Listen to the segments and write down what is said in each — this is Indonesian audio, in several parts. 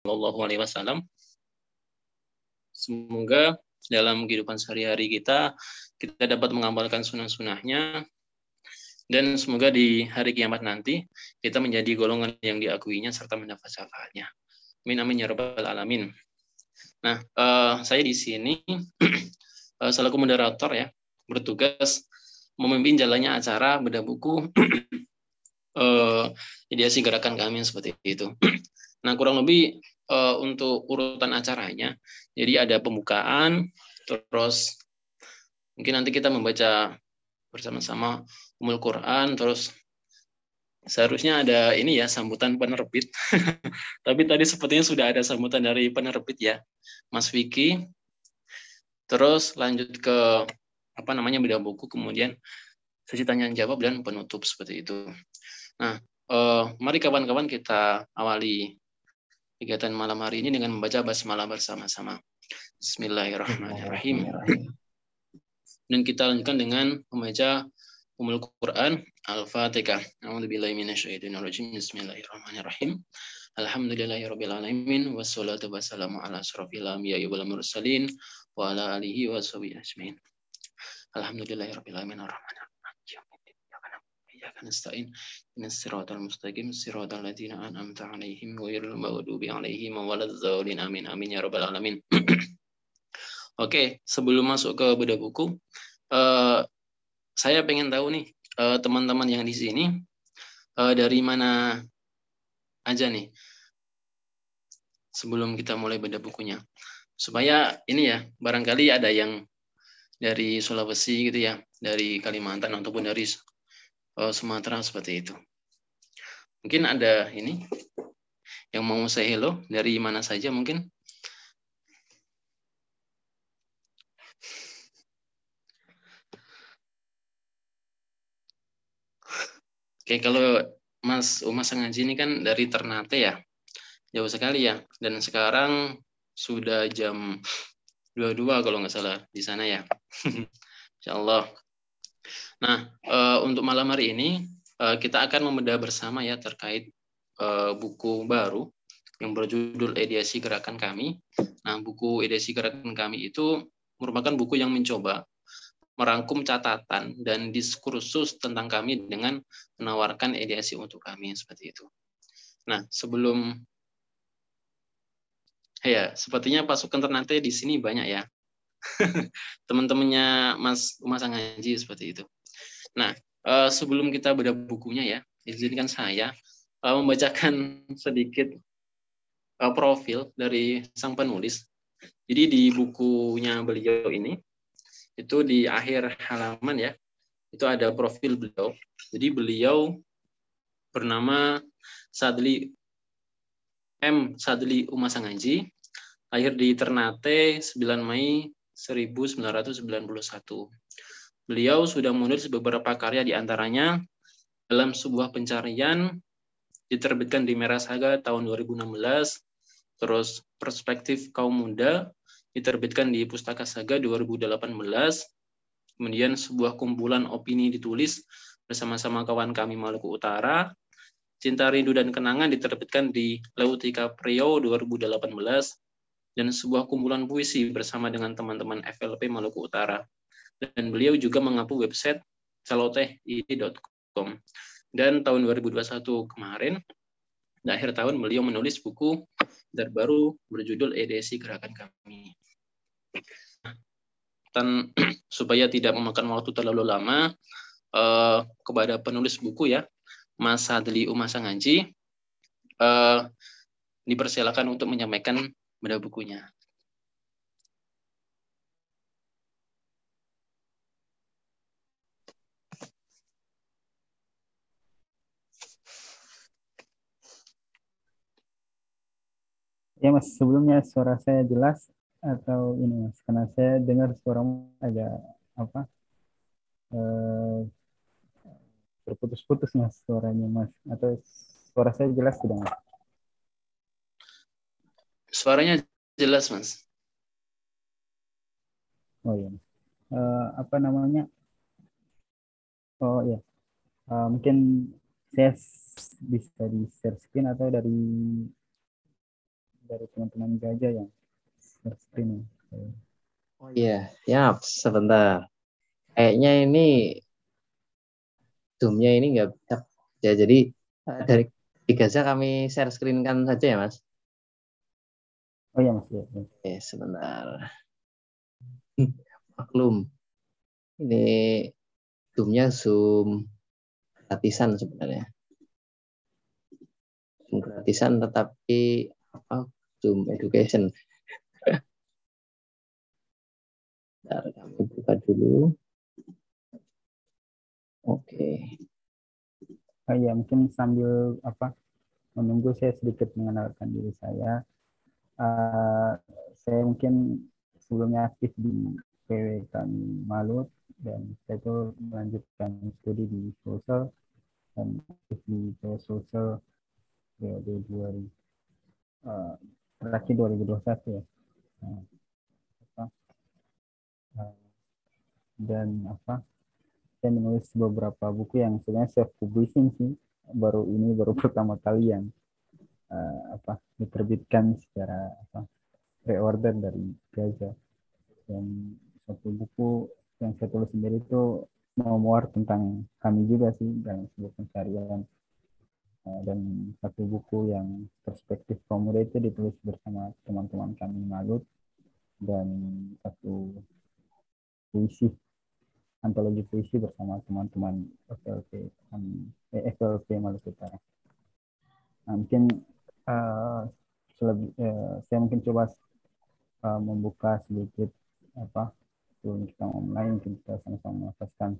Shallallahu Alaihi Wasallam. Semoga dalam kehidupan sehari-hari kita kita dapat mengamalkan sunnah-sunnahnya dan semoga di hari kiamat nanti kita menjadi golongan yang diakuinya serta mendapat syafaatnya. Amin amin ya rabbal alamin. Nah, uh, saya di sini uh, selaku moderator ya, bertugas memimpin jalannya acara bedah buku uh, ideasi gerakan kami seperti itu. nah, kurang lebih uh, untuk urutan acaranya, jadi ada pembukaan, terus mungkin nanti kita membaca bersama-sama umul Quran, terus seharusnya ada ini ya sambutan penerbit. Tapi tadi sepertinya sudah ada sambutan dari penerbit ya, Mas Vicky. Terus lanjut ke apa namanya beda buku, kemudian sesi tanya jawab dan penutup seperti itu. Nah, eh, mari kawan-kawan kita awali kegiatan malam hari ini dengan membaca basmalah bersama-sama. Bismillahirrahmanirrahim. Dan kita lanjutkan dengan membaca Umul Quran Al-Fatihah. A'udzubillahi minasyaitonirrajim. Bismillahirrahmanirrahim. Alhamdulillahirabbil alamin wassalatu wassalamu ala asrofil anbiya'i wal mursalin wa ala alihi wa sahbihi ajmain. Alhamdulillahirabbil alamin arrahmanir nasta'in inas siratal mustaqim siratal ladzina an'amta 'alaihim ghairil maghdubi 'alaihim waladdallin amin amin ya rabbal alamin. Oke, sebelum masuk ke bedah buku, uh, saya pengen tahu nih eh, teman-teman yang di sini eh, dari mana aja nih sebelum kita mulai beda bukunya. Supaya ini ya barangkali ada yang dari Sulawesi gitu ya dari Kalimantan ataupun dari uh, Sumatera seperti itu mungkin ada ini yang mau saya hello dari mana saja mungkin Oke, kalau Mas Umas Ngaji ini kan dari Ternate ya, jauh sekali ya. Dan sekarang sudah jam 22 kalau nggak salah di sana ya. Insya Allah. Nah, eh, untuk malam hari ini eh, kita akan membedah bersama ya terkait eh, buku baru yang berjudul Ediasi Gerakan Kami. Nah, buku Ediasi Gerakan Kami itu merupakan buku yang mencoba merangkum catatan dan diskursus tentang kami dengan menawarkan ideasi untuk kami seperti itu. Nah, sebelum ya sepertinya pasukan ternate di sini banyak ya. Teman-temannya Mas Umas Ngaji seperti itu. Nah, eh, sebelum kita bedah bukunya ya, izinkan saya eh, membacakan sedikit eh, profil dari sang penulis. Jadi di bukunya beliau ini itu di akhir halaman ya, itu ada profil beliau. Jadi beliau bernama Sadli M. Sadli Umasangaji, lahir di Ternate 9 Mei 1991. Beliau sudah menulis beberapa karya di antaranya dalam sebuah pencarian diterbitkan di Merah Saga tahun 2016, terus Perspektif Kaum Muda diterbitkan di Pustaka Saga 2018. Kemudian sebuah kumpulan opini ditulis bersama-sama kawan kami Maluku Utara. Cinta Rindu dan Kenangan diterbitkan di Leutika Prio 2018 dan sebuah kumpulan puisi bersama dengan teman-teman FLP Maluku Utara. Dan beliau juga mengapu website celoteh.com. Dan tahun 2021 kemarin, di akhir tahun beliau menulis buku terbaru berjudul Edesi Gerakan Kami dan supaya tidak memakan waktu terlalu lama uh, kepada penulis buku ya Mas Adli Umasa Ngaji uh, dipersilakan untuk menyampaikan benda bukunya. Ya mas, sebelumnya suara saya jelas atau ini mas? Karena saya dengar suaramu agak apa eh, terputus-putus mas suaranya mas. Atau suara saya jelas tidak mas suaranya jelas mas oh iya uh, apa namanya oh iya uh, mungkin saya bisa di share screen atau dari dari teman-teman gajah yang screen. Oh iya, ya sebentar. Kayaknya ini zoomnya ini nggak bisa. Ya, jadi eh, dari di Gaza kami share screen kan saja ya, Mas. Oh iya, Mas. Ya, ya. Oke, sebentar. Maklum. Ini zoomnya zoom gratisan sebenarnya. Zoom gratisan tetapi apa Zoom education. Bentar, kami buka dulu. Oke. Oh iya, mungkin sambil apa menunggu saya sedikit mengenalkan diri saya. Uh, saya mungkin sebelumnya aktif di PW kami Malut dan saya itu melanjutkan studi di sosial dan aktif di PW sosial periode 2000 uh, terakhir 2021 ya. Nah, apa, uh, dan apa saya menulis beberapa buku yang sebenarnya self publishing sih baru ini baru pertama kali yang uh, apa diterbitkan secara apa pre-order dari Gaza dan satu buku yang saya tulis sendiri itu memuar tentang kami juga sih dalam sebuah pencarian uh, dan satu buku yang perspektif pemuda itu ditulis bersama teman-teman kami Malut dan satu puisi antologi puisi bersama teman-teman FLP eh, FLP Maluku Utara. Nah, mungkin uh, uh, saya mungkin coba uh, membuka sedikit apa sebelum kita online kita sama-sama melafazkan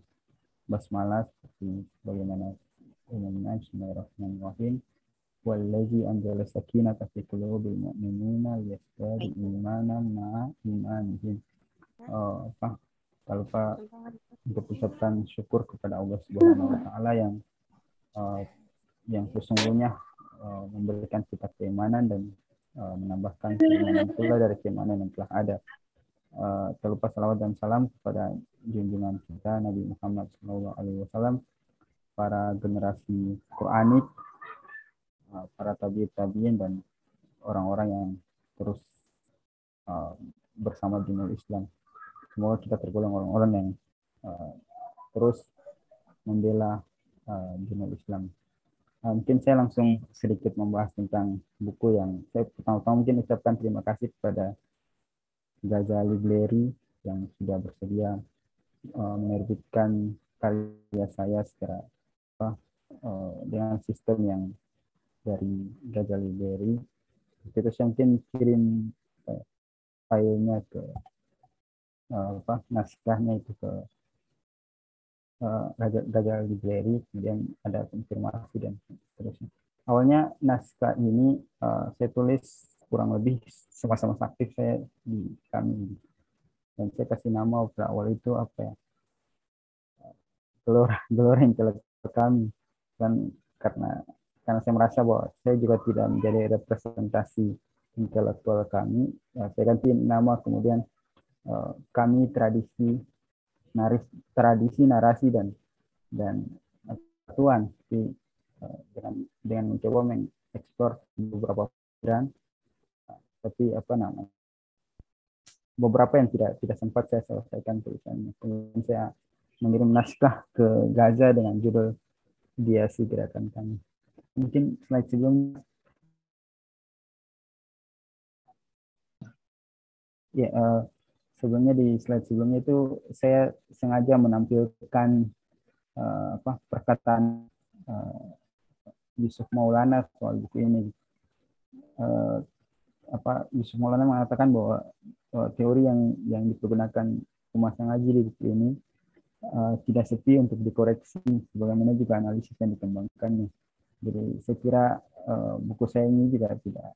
basmalah seperti bagaimana umumnya. Bismillahirrahmanirrahim. Wallazi anzala sakinata fi qulubil mu'minina yazdadu imanan ma imanihim. Oh, apa kalau lupa untuk ucapkan syukur kepada Allah Subhanahu wa taala yang uh, yang sesungguhnya uh, memberikan kita keimanan dan uh, menambahkan keimanan pula dari keimanan yang telah ada uh, terlupa salawat dan salam kepada junjungan kita Nabi Muhammad SAW, para generasi Quranik, uh, para tabi'in tabiin dan orang-orang yang terus uh, bersama dinul Islam. Semoga kita tergolong orang-orang yang uh, terus membela uh, dinul Islam. Uh, mungkin saya langsung sedikit membahas tentang buku yang saya pertama-tama mungkin ucapkan terima kasih kepada Ghazali Bleri yang sudah bersedia uh, menerbitkan karya saya secara uh, dengan sistem yang dari Ghazali Bleri. Itu saya mungkin kirim uh, filenya ke uh, apa naskahnya itu ke uh, Ghazali Bleri, kemudian ada konfirmasi dan seterusnya. Awalnya naskah ini uh, saya tulis kurang lebih sama-sama aktif saya di kami. Dan saya kasih nama berawal itu apa ya? Gelora gelora intelektual kami. Dan karena karena saya merasa bahwa saya juga tidak menjadi representasi intelektual kami ya, saya ganti nama kemudian uh, kami tradisi naris tradisi narasi dan dan kesatuan di, uh, dengan dengan mencoba mengeksplor beberapa pikiran tapi apa namanya beberapa yang tidak tidak sempat saya selesaikan tulisannya. Kemudian saya mengirim naskah ke Gaza dengan judul Dia si Gerakan Kami. Mungkin slide sebelumnya. Ya, uh, sebelumnya di slide sebelumnya itu saya sengaja menampilkan uh, apa perkataan uh, Yusuf Maulana soal buku ini. Uh, apa Yusuf Maulana mengatakan bahwa uh, teori yang yang dipergunakan Umas Ngaji di buku ini uh, tidak sepi untuk dikoreksi sebagaimana juga analisis yang dikembangkannya. Jadi saya kira uh, buku saya ini tidak tidak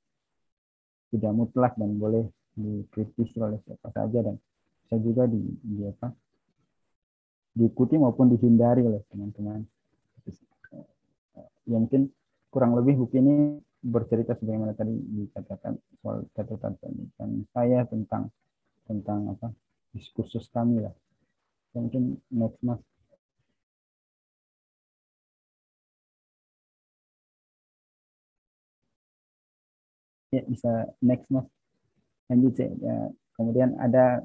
tidak mutlak dan boleh dikritisi oleh siapa saja dan saya juga di, di apa diikuti maupun dihindari oleh teman-teman. Ya mungkin kurang lebih buku ini bercerita sebagaimana tadi dikatakan soal catatan saya tentang tentang apa diskursus kami lah. Mungkin next mas. ya bisa next mas saya ya, kemudian ada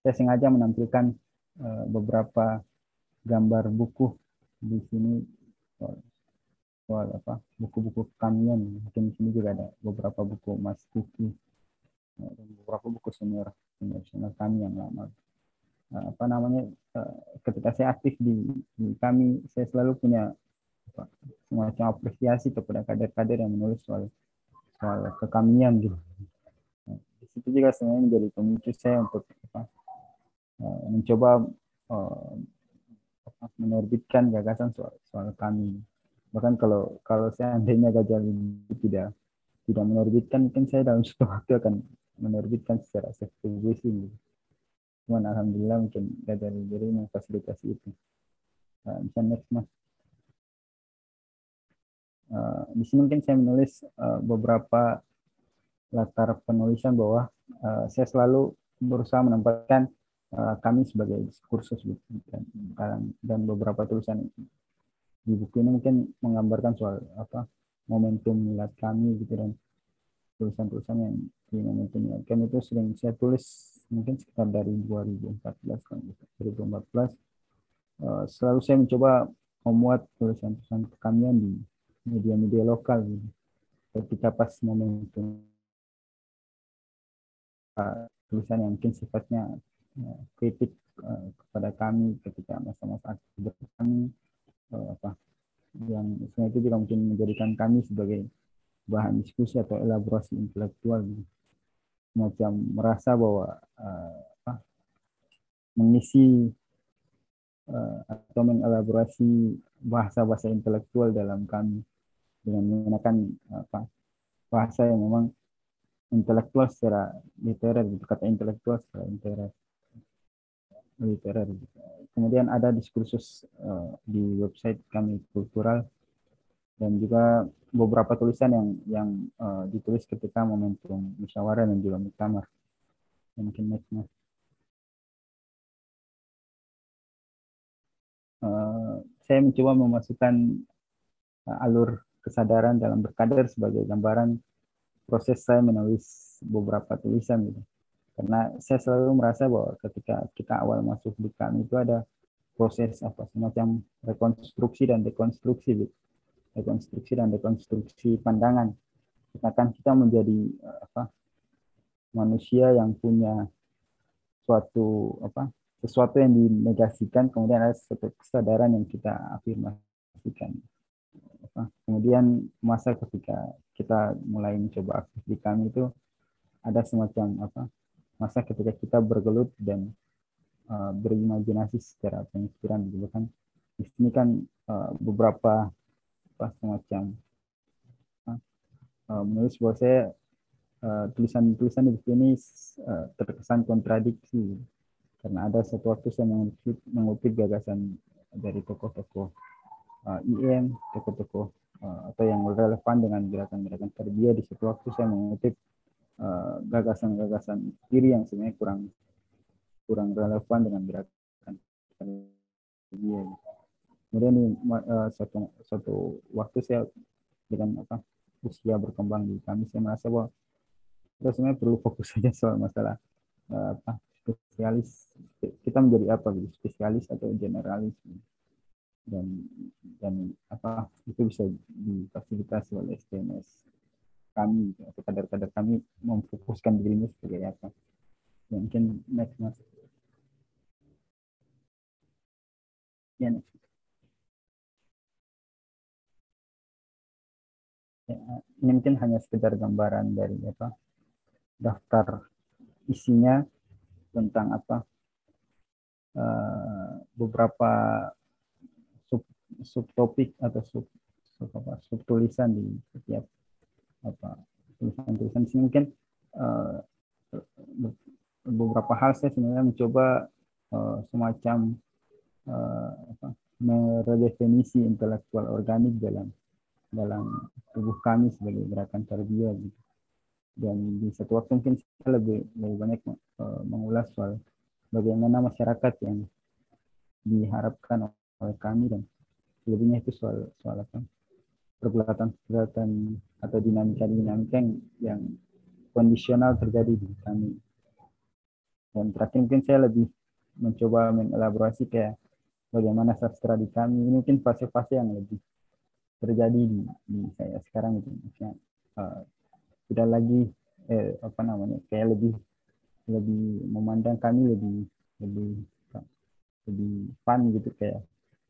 saya sengaja menampilkan uh, beberapa gambar buku di sini. Soal, apa? Buku-buku kamian mungkin di sini juga ada beberapa buku Mas Kiki. Uh, beberapa buku senior senior kami yang lama. Uh, apa namanya? Ketika saya aktif di, di kami saya selalu punya apa, semacam apresiasi kepada kader-kader yang menulis soal soal kekamian gitu itu juga sebenarnya menjadi pemicu saya untuk apa, uh, mencoba uh, menerbitkan gagasan soal, soal kami. Bahkan kalau kalau seandainya Gajali tidak tidak menerbitkan, mungkin saya dalam suatu waktu akan menerbitkan secara self publishing. Cuman alhamdulillah mungkin Gajali jadi memfasilitasi itu. Uh, bisa next mas. Uh, di sini mungkin saya menulis uh, beberapa latar penulisan bahwa uh, saya selalu berusaha menempatkan uh, kami sebagai diskursus dan, dan beberapa tulisan di buku ini mungkin menggambarkan soal apa momentum milad kami gitu dan tulisan-tulisan yang di momentum milad kami itu sering saya tulis mungkin sekitar dari 2014 kan 2014 uh, selalu saya mencoba memuat tulisan-tulisan kekamian di media-media lokal gitu. ketika pas momentum tulisan yang mungkin sifatnya uh, kritik uh, kepada kami ketika masa-masa aktif kami apa yang sebenarnya itu juga mungkin menjadikan kami sebagai bahan diskusi atau elaborasi intelektual gitu. semacam merasa bahwa apa, mengisi atau mengelaborasi bahasa-bahasa intelektual dalam kami dengan menggunakan apa bahasa yang memang intelektual secara literer gitu kata intelektual secara literer. Literer. Gitu. kemudian ada diskursus uh, di website kami kultural dan juga beberapa tulisan yang yang uh, ditulis ketika momentum musyawarah dan juga muktamar. Mungkin next mas uh, saya mencoba memasukkan uh, alur kesadaran dalam berkader sebagai gambaran proses saya menulis beberapa tulisan gitu. Karena saya selalu merasa bahwa ketika kita awal masuk di kami itu ada proses apa semacam rekonstruksi dan dekonstruksi gitu. Rekonstruksi dan dekonstruksi pandangan. Misalkan kita menjadi apa manusia yang punya suatu apa sesuatu yang dinegasikan kemudian ada kesadaran yang kita afirmasikan kemudian masa ketika kita mulai mencoba aktif di kami itu ada semacam apa masa ketika kita bergelut dan uh, berimajinasi secara pemikiran gitu kan. Di sini kan uh, beberapa apa semacam uh, menulis bahwa saya tulisan-tulisan di sini uh, terkesan kontradiksi. Karena ada satu waktu saya mengutip, mengutip gagasan dari tokoh-tokoh uh, IM, tokoh-tokoh uh, atau yang relevan dengan gerakan-gerakan terbiaya di situ waktu saya mengutip uh, gagasan-gagasan kiri yang sebenarnya kurang kurang relevan dengan gerakan terbiaya. Kemudian di uh, satu satu waktu saya dengan apa usia berkembang di kami saya merasa bahwa kita sebenarnya perlu fokus saja soal masalah uh, apa spesialis kita menjadi apa gitu spesialis atau generalis dan dan apa itu bisa difasilitasi oleh STMS kami atau kader-kader kami memfokuskan dirinya sebagai apa. Ya, mungkin next mas. Ya next. Ya, ini mungkin hanya sekedar gambaran dari apa daftar isinya tentang apa uh, beberapa subtopik atau sub, sub apa tulisan di setiap apa tulisan-tulisan sini mungkin uh, beberapa hal saya sebenarnya mencoba uh, semacam uh, apa, meredefinisi intelektual organik dalam dalam tubuh kami sebagai gerakan tarbiyah gitu. Dan di satu waktu mungkin saya lebih lebih banyak uh, mengulas soal bagaimana masyarakat yang diharapkan oleh kami dan lebihnya itu soal soal apa? Pergulatan pergulatan atau dinamika dinamika yang, yang kondisional terjadi di kami. Dan terakhir mungkin saya lebih mencoba mengelaborasi kayak bagaimana sastra di kami. Mungkin fase-fase yang lebih terjadi di, di saya sekarang itu. Maksudnya uh, tidak lagi eh, apa namanya kayak lebih lebih memandang kami lebih lebih lebih fun gitu kayak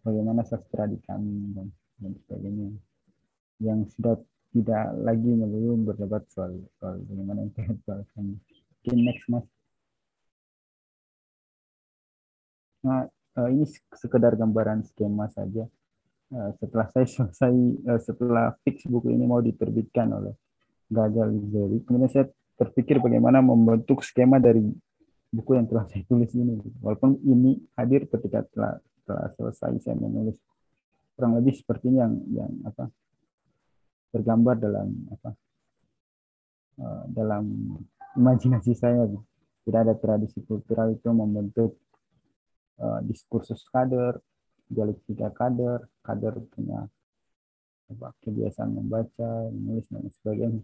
bagaimana sastra di kami dan, dan sebagainya yang sudah tidak lagi melulu berdebat soal soal bagaimana intelektual kami. Oke, next mas. Nah, uh, ini sekedar gambaran skema saja. Uh, setelah saya selesai, uh, setelah fix buku ini mau diterbitkan oleh Gagal Zeri, kemudian saya terpikir bagaimana membentuk skema dari buku yang telah saya tulis ini. Walaupun ini hadir ketika telah, telah selesai saya menulis kurang lebih seperti ini yang yang apa tergambar dalam apa dalam imajinasi saya tidak ada tradisi kultural itu membentuk uh, diskursus kader, dialektika kader, kader punya apa, kebiasaan membaca, menulis dan sebagainya.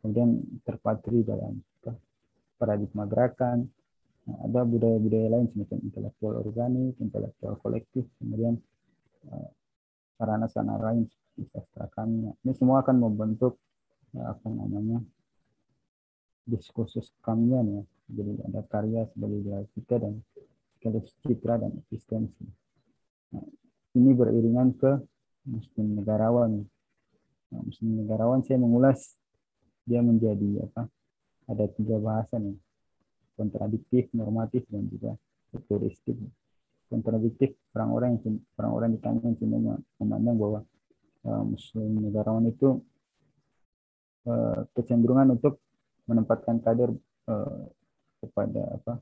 Kemudian terpatri dalam paradigma gerakan. Nah, ada budaya-budaya lain semacam intelektual organik, intelektual kolektif, kemudian uh, sarana-sarana lain seperti sastra kami. Ini semua akan membentuk uh, apa namanya diskursus kamian ya. Jadi ada karya sebagai dialektika dan sekaligus citra dan eksistensi. Nah, ini beriringan ke muslim negarawan. Nah, muslim negarawan saya mengulas dia menjadi apa? Ada tiga bahasa nih, kontradiktif, normatif dan juga futuristik. Kontradiktif orang-orang yang orang-orang di cuma memandang bahwa uh, muslim negarawan itu uh, kecenderungan untuk menempatkan kader uh, kepada apa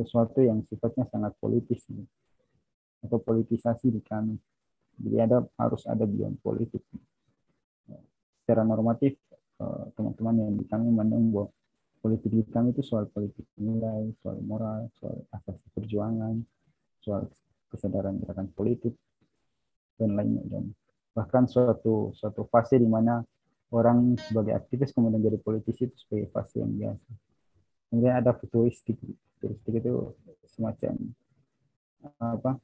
sesuatu yang sifatnya sangat politis atau politisasi di kami. Jadi ada harus ada beyond politik. Secara normatif teman-teman yang di kami memandang bahwa politik kami itu soal politik nilai, soal moral, soal asas perjuangan, soal kesadaran gerakan politik dan lainnya dan bahkan suatu suatu fase di mana orang sebagai aktivis kemudian jadi politisi itu sebagai fase yang biasa. Kemudian ada futuristik. Karakteristik itu semacam apa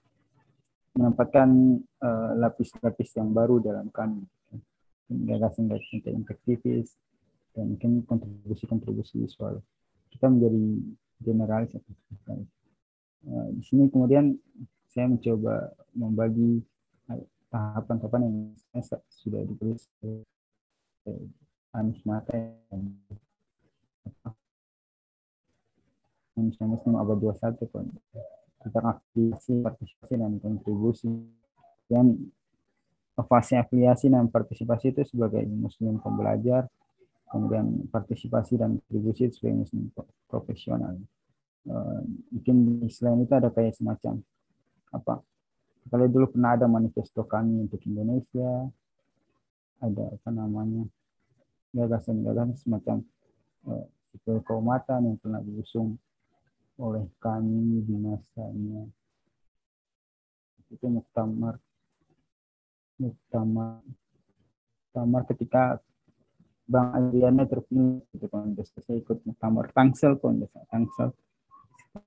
menempatkan eh, lapis-lapis uh, yang baru dalam kami. Gagasan-gagasan aktivis dan mungkin kontribusi-kontribusi soal kita menjadi generalis atau uh, di sini kemudian saya mencoba membagi tahapan-tahapan yang saya sudah ditulis Anies Mata yang Muslim abad 21 tentang afiliasi, partisipasi, dan kontribusi. Dan fase afiliasi dan partisipasi itu sebagai muslim pembelajar, kemudian partisipasi dan kontribusi sebagai muslim profesional. Uh, mungkin selain itu ada kayak semacam apa kalau dulu pernah ada manifesto kami untuk Indonesia ada apa namanya gagasan-gagasan semacam uh, keumatan yang pernah diusung oleh kami di masanya itu muktamar muktamar muktamar ketika Bang Adriana terpilih itu kontes saya ikut muktamar Tangsel kontes Tangsel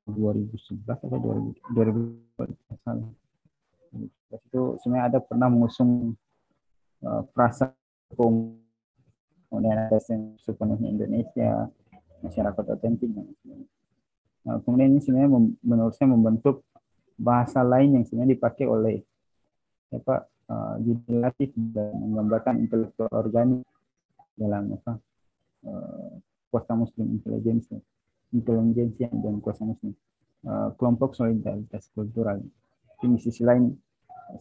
2011 atau 2000 2000 itu sebenarnya ada pernah mengusung uh, frasa kemudian ada sepenuhnya Indonesia masyarakat otentik Nah, kemudian ini sebenarnya menurut saya membentuk bahasa lain yang sebenarnya dipakai oleh apa uh, legislatif dan menggambarkan intelektual organik dalam apa uh, kuasa muslim intelijensi intelijensi dan kuasa muslim. Uh, kelompok solidaritas kultural. Di sisi lain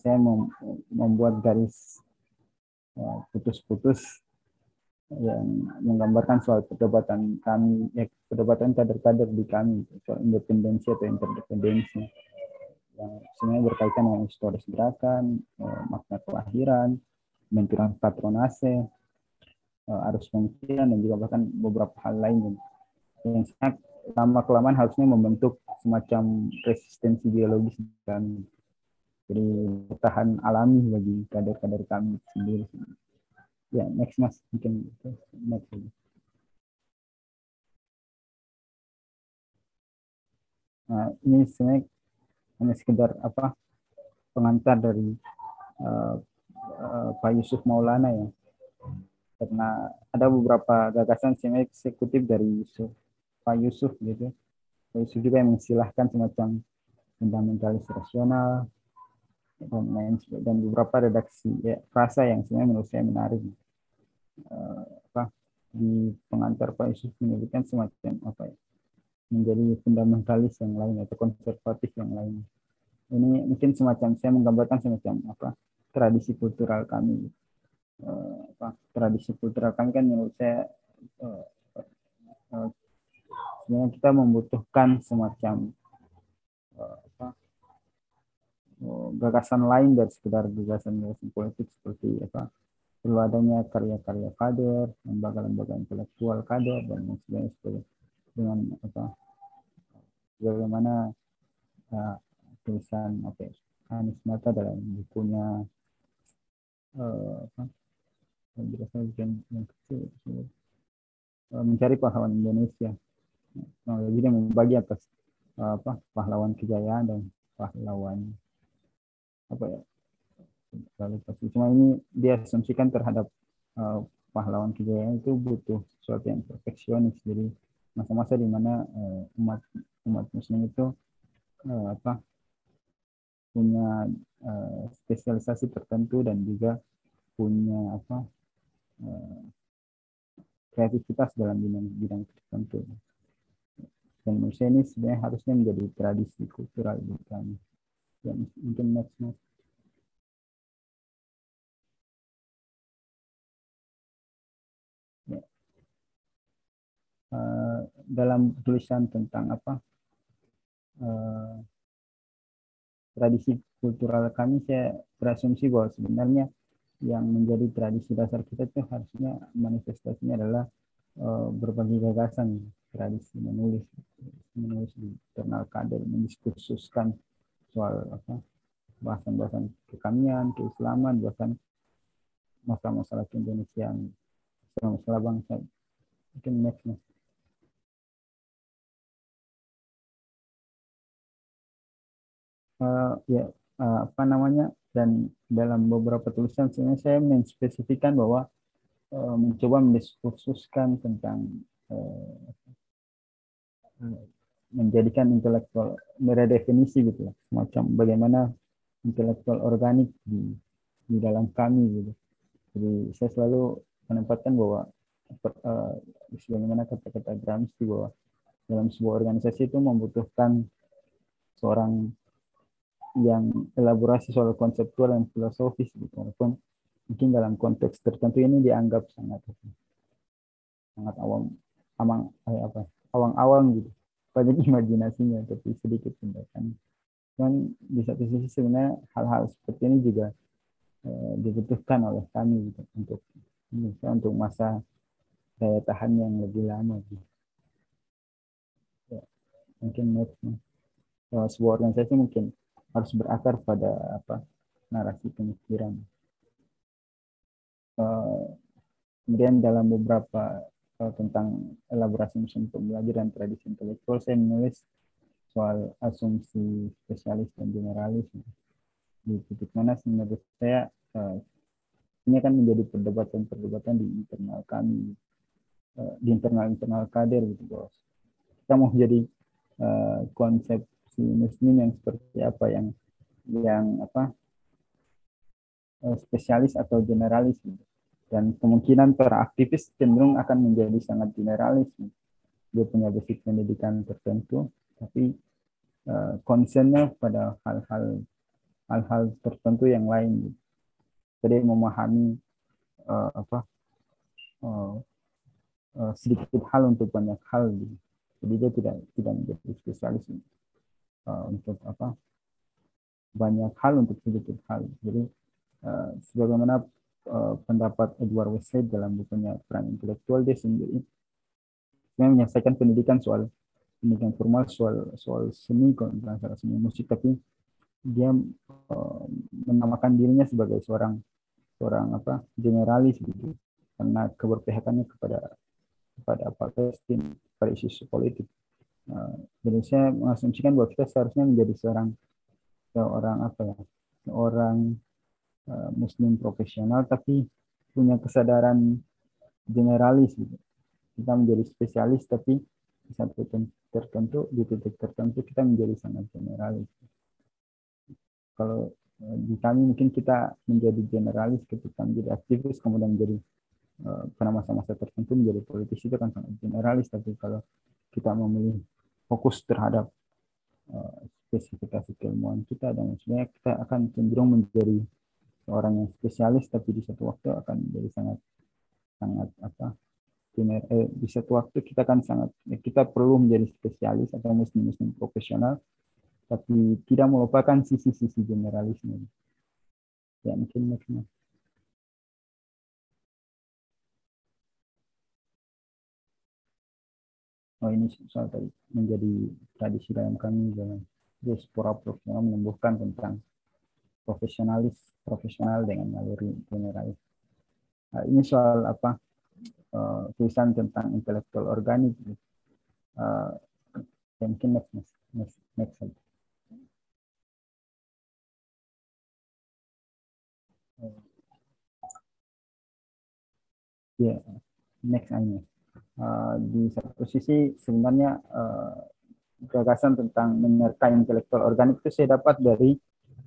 saya mem membuat garis putus-putus uh, yang menggambarkan soal perdebatan kami, ya, perdebatan kader-kader di kami, soal independensi atau interdependensi, yang sebenarnya berkaitan dengan historis gerakan, eh, makna kelahiran, benturan patronase, eh, Eh, arus pemikiran dan juga bahkan beberapa hal lain yang sangat lama kelamaan harusnya membentuk semacam resistensi biologis dan jadi bertahan alami bagi kader-kader kami sendiri. Ya next mas. Mungkin next. Nah, ini sebenarnya hanya sekedar apa? Pengantar dari uh, uh, Pak Yusuf Maulana ya. Karena ada beberapa gagasan sebenarnya eksekutif dari Yusuf, Pak Yusuf gitu. Pak Yusuf juga yang mengistilahkan semacam fundamentalis rasional dan beberapa redaksi ya, frasa yang sebenarnya menurut saya menarik. Uh, apa di pengantar Pak Yusuf menyebutkan semacam apa ya menjadi fundamentalis yang lain atau konservatif yang lain. Ini mungkin semacam saya menggambarkan semacam apa tradisi kultural kami. Uh, apa, tradisi kultural kami kan menurut saya uh, uh, sebenarnya kita membutuhkan semacam apa, gagasan lain dari sekedar gagasan-gagasan politik seperti apa perlu adanya karya-karya kader, lembaga-lembaga intelektual kader dan lain sebagainya dengan apa bagaimana uh, tulisan apa Anies Mata dalam bukunya uh, apa yang, yang kecil uh, mencari pahlawan Indonesia. Nah, jadi membagi atas uh, apa pahlawan kejayaan dan pahlawan apa ya pasti cuma ini dia asumsikan terhadap uh, pahlawan kejayaan itu butuh sesuatu yang perfeksionis. Jadi masa-masa di mana uh, umat umat muslim itu uh, apa punya uh, spesialisasi tertentu dan juga punya apa kreativitas dalam bidang bidang tertentu. Dan menurut ini sebenarnya harusnya menjadi tradisi kultural di kami ya, mungkin next next. Uh, dalam tulisan tentang apa uh, tradisi kultural kami saya berasumsi bahwa sebenarnya yang menjadi tradisi dasar kita itu harusnya manifestasinya adalah uh, berbagai gagasan tradisi menulis menulis di internal kader mendiskursuskan soal apa bahasan-bahasan kekamian, keislaman, bahkan masalah-masalah Indonesia masalah-masalah bangsa. Mungkin next, next. uh, ya uh, apa namanya dan dalam beberapa tulisan sebenarnya saya menspesifikkan bahwa uh, mencoba mendiskursuskan tentang uh, menjadikan intelektual meredefinisi gitu lah semacam bagaimana intelektual organik di di dalam kami gitu. Jadi saya selalu menempatkan bahwa uh, sebagaimana kata-kata Gramsci bahwa dalam sebuah organisasi itu membutuhkan seorang yang elaborasi soal konseptual dan filosofis gitu walaupun mungkin dalam konteks tertentu ini dianggap sangat sangat awam amang eh, apa awang-awang gitu. Banyak imajinasinya tapi sedikit tindakan. Dan di satu sisi sebenarnya hal-hal seperti ini juga eh, dibutuhkan oleh kami gitu untuk misalnya untuk masa daya tahan yang lebih lama gitu. ya, mungkin next sebuah organisasi mungkin harus berakar pada apa narasi pemikiran. Uh, kemudian dalam beberapa uh, tentang elaborasi musim pembelajaran tradisi intelektual, saya menulis soal asumsi spesialis dan generalis. Di titik mana menurut saya uh, ini akan menjadi perdebatan-perdebatan di internal kami, di internal-internal kader gitu bos. Kita mau jadi konsep si muslim yang seperti apa yang yang apa eh, spesialis atau generalis gitu. dan kemungkinan para aktivis cenderung akan menjadi sangat generalis gitu. dia punya basic pendidikan tertentu tapi uh, concernnya pada hal-hal hal-hal tertentu yang lain gitu. jadi memahami uh, apa uh, uh, sedikit hal untuk banyak hal jadi dia tidak tidak menjadi spesialis gitu uh, untuk apa banyak hal untuk sedikit hal. Jadi uh, sebagaimana uh, pendapat Edward Westlake dalam bukunya Peran Intelektual dia sendiri dia menyelesaikan pendidikan soal pendidikan formal soal soal seni kalau seni musik. Tapi dia menamakan dirinya sebagai seorang seorang apa generalis gitu. Karena keberpihakannya kepada kepada Palestina pada isu politik Uh, jadi saya mengasumsikan bahwa kita seharusnya menjadi seorang seorang apa ya seorang uh, muslim profesional tapi punya kesadaran generalis gitu. kita menjadi spesialis tapi di satu tertentu di titik tertentu kita menjadi sangat generalis kalau uh, di kami mungkin kita menjadi generalis ketika menjadi aktivis kemudian menjadi uh, pada masa-masa tertentu menjadi politisi itu kan sangat generalis tapi kalau kita memilih fokus terhadap uh, spesifikasi keilmuan kita dan sebenarnya kita akan cenderung menjadi seorang yang spesialis tapi di satu waktu akan menjadi sangat sangat apa eh, di satu waktu kita kan sangat ya kita perlu menjadi spesialis atau muslim muslim profesional tapi tidak melupakan sisi-sisi generalisme. Ya mungkin maksudnya oh ini soal tadi menjadi tradisi dalam kami dalam diaspora profesional menumbuhkan tentang profesionalis profesional dengan naluri generalis. Nah, ini soal apa uh, tulisan tentang intelektual organik. Uh, mungkin next next next next. ya, yeah, next ini uh, di satu sisi sebenarnya uh, gagasan tentang menyertai intelektual organik itu saya dapat dari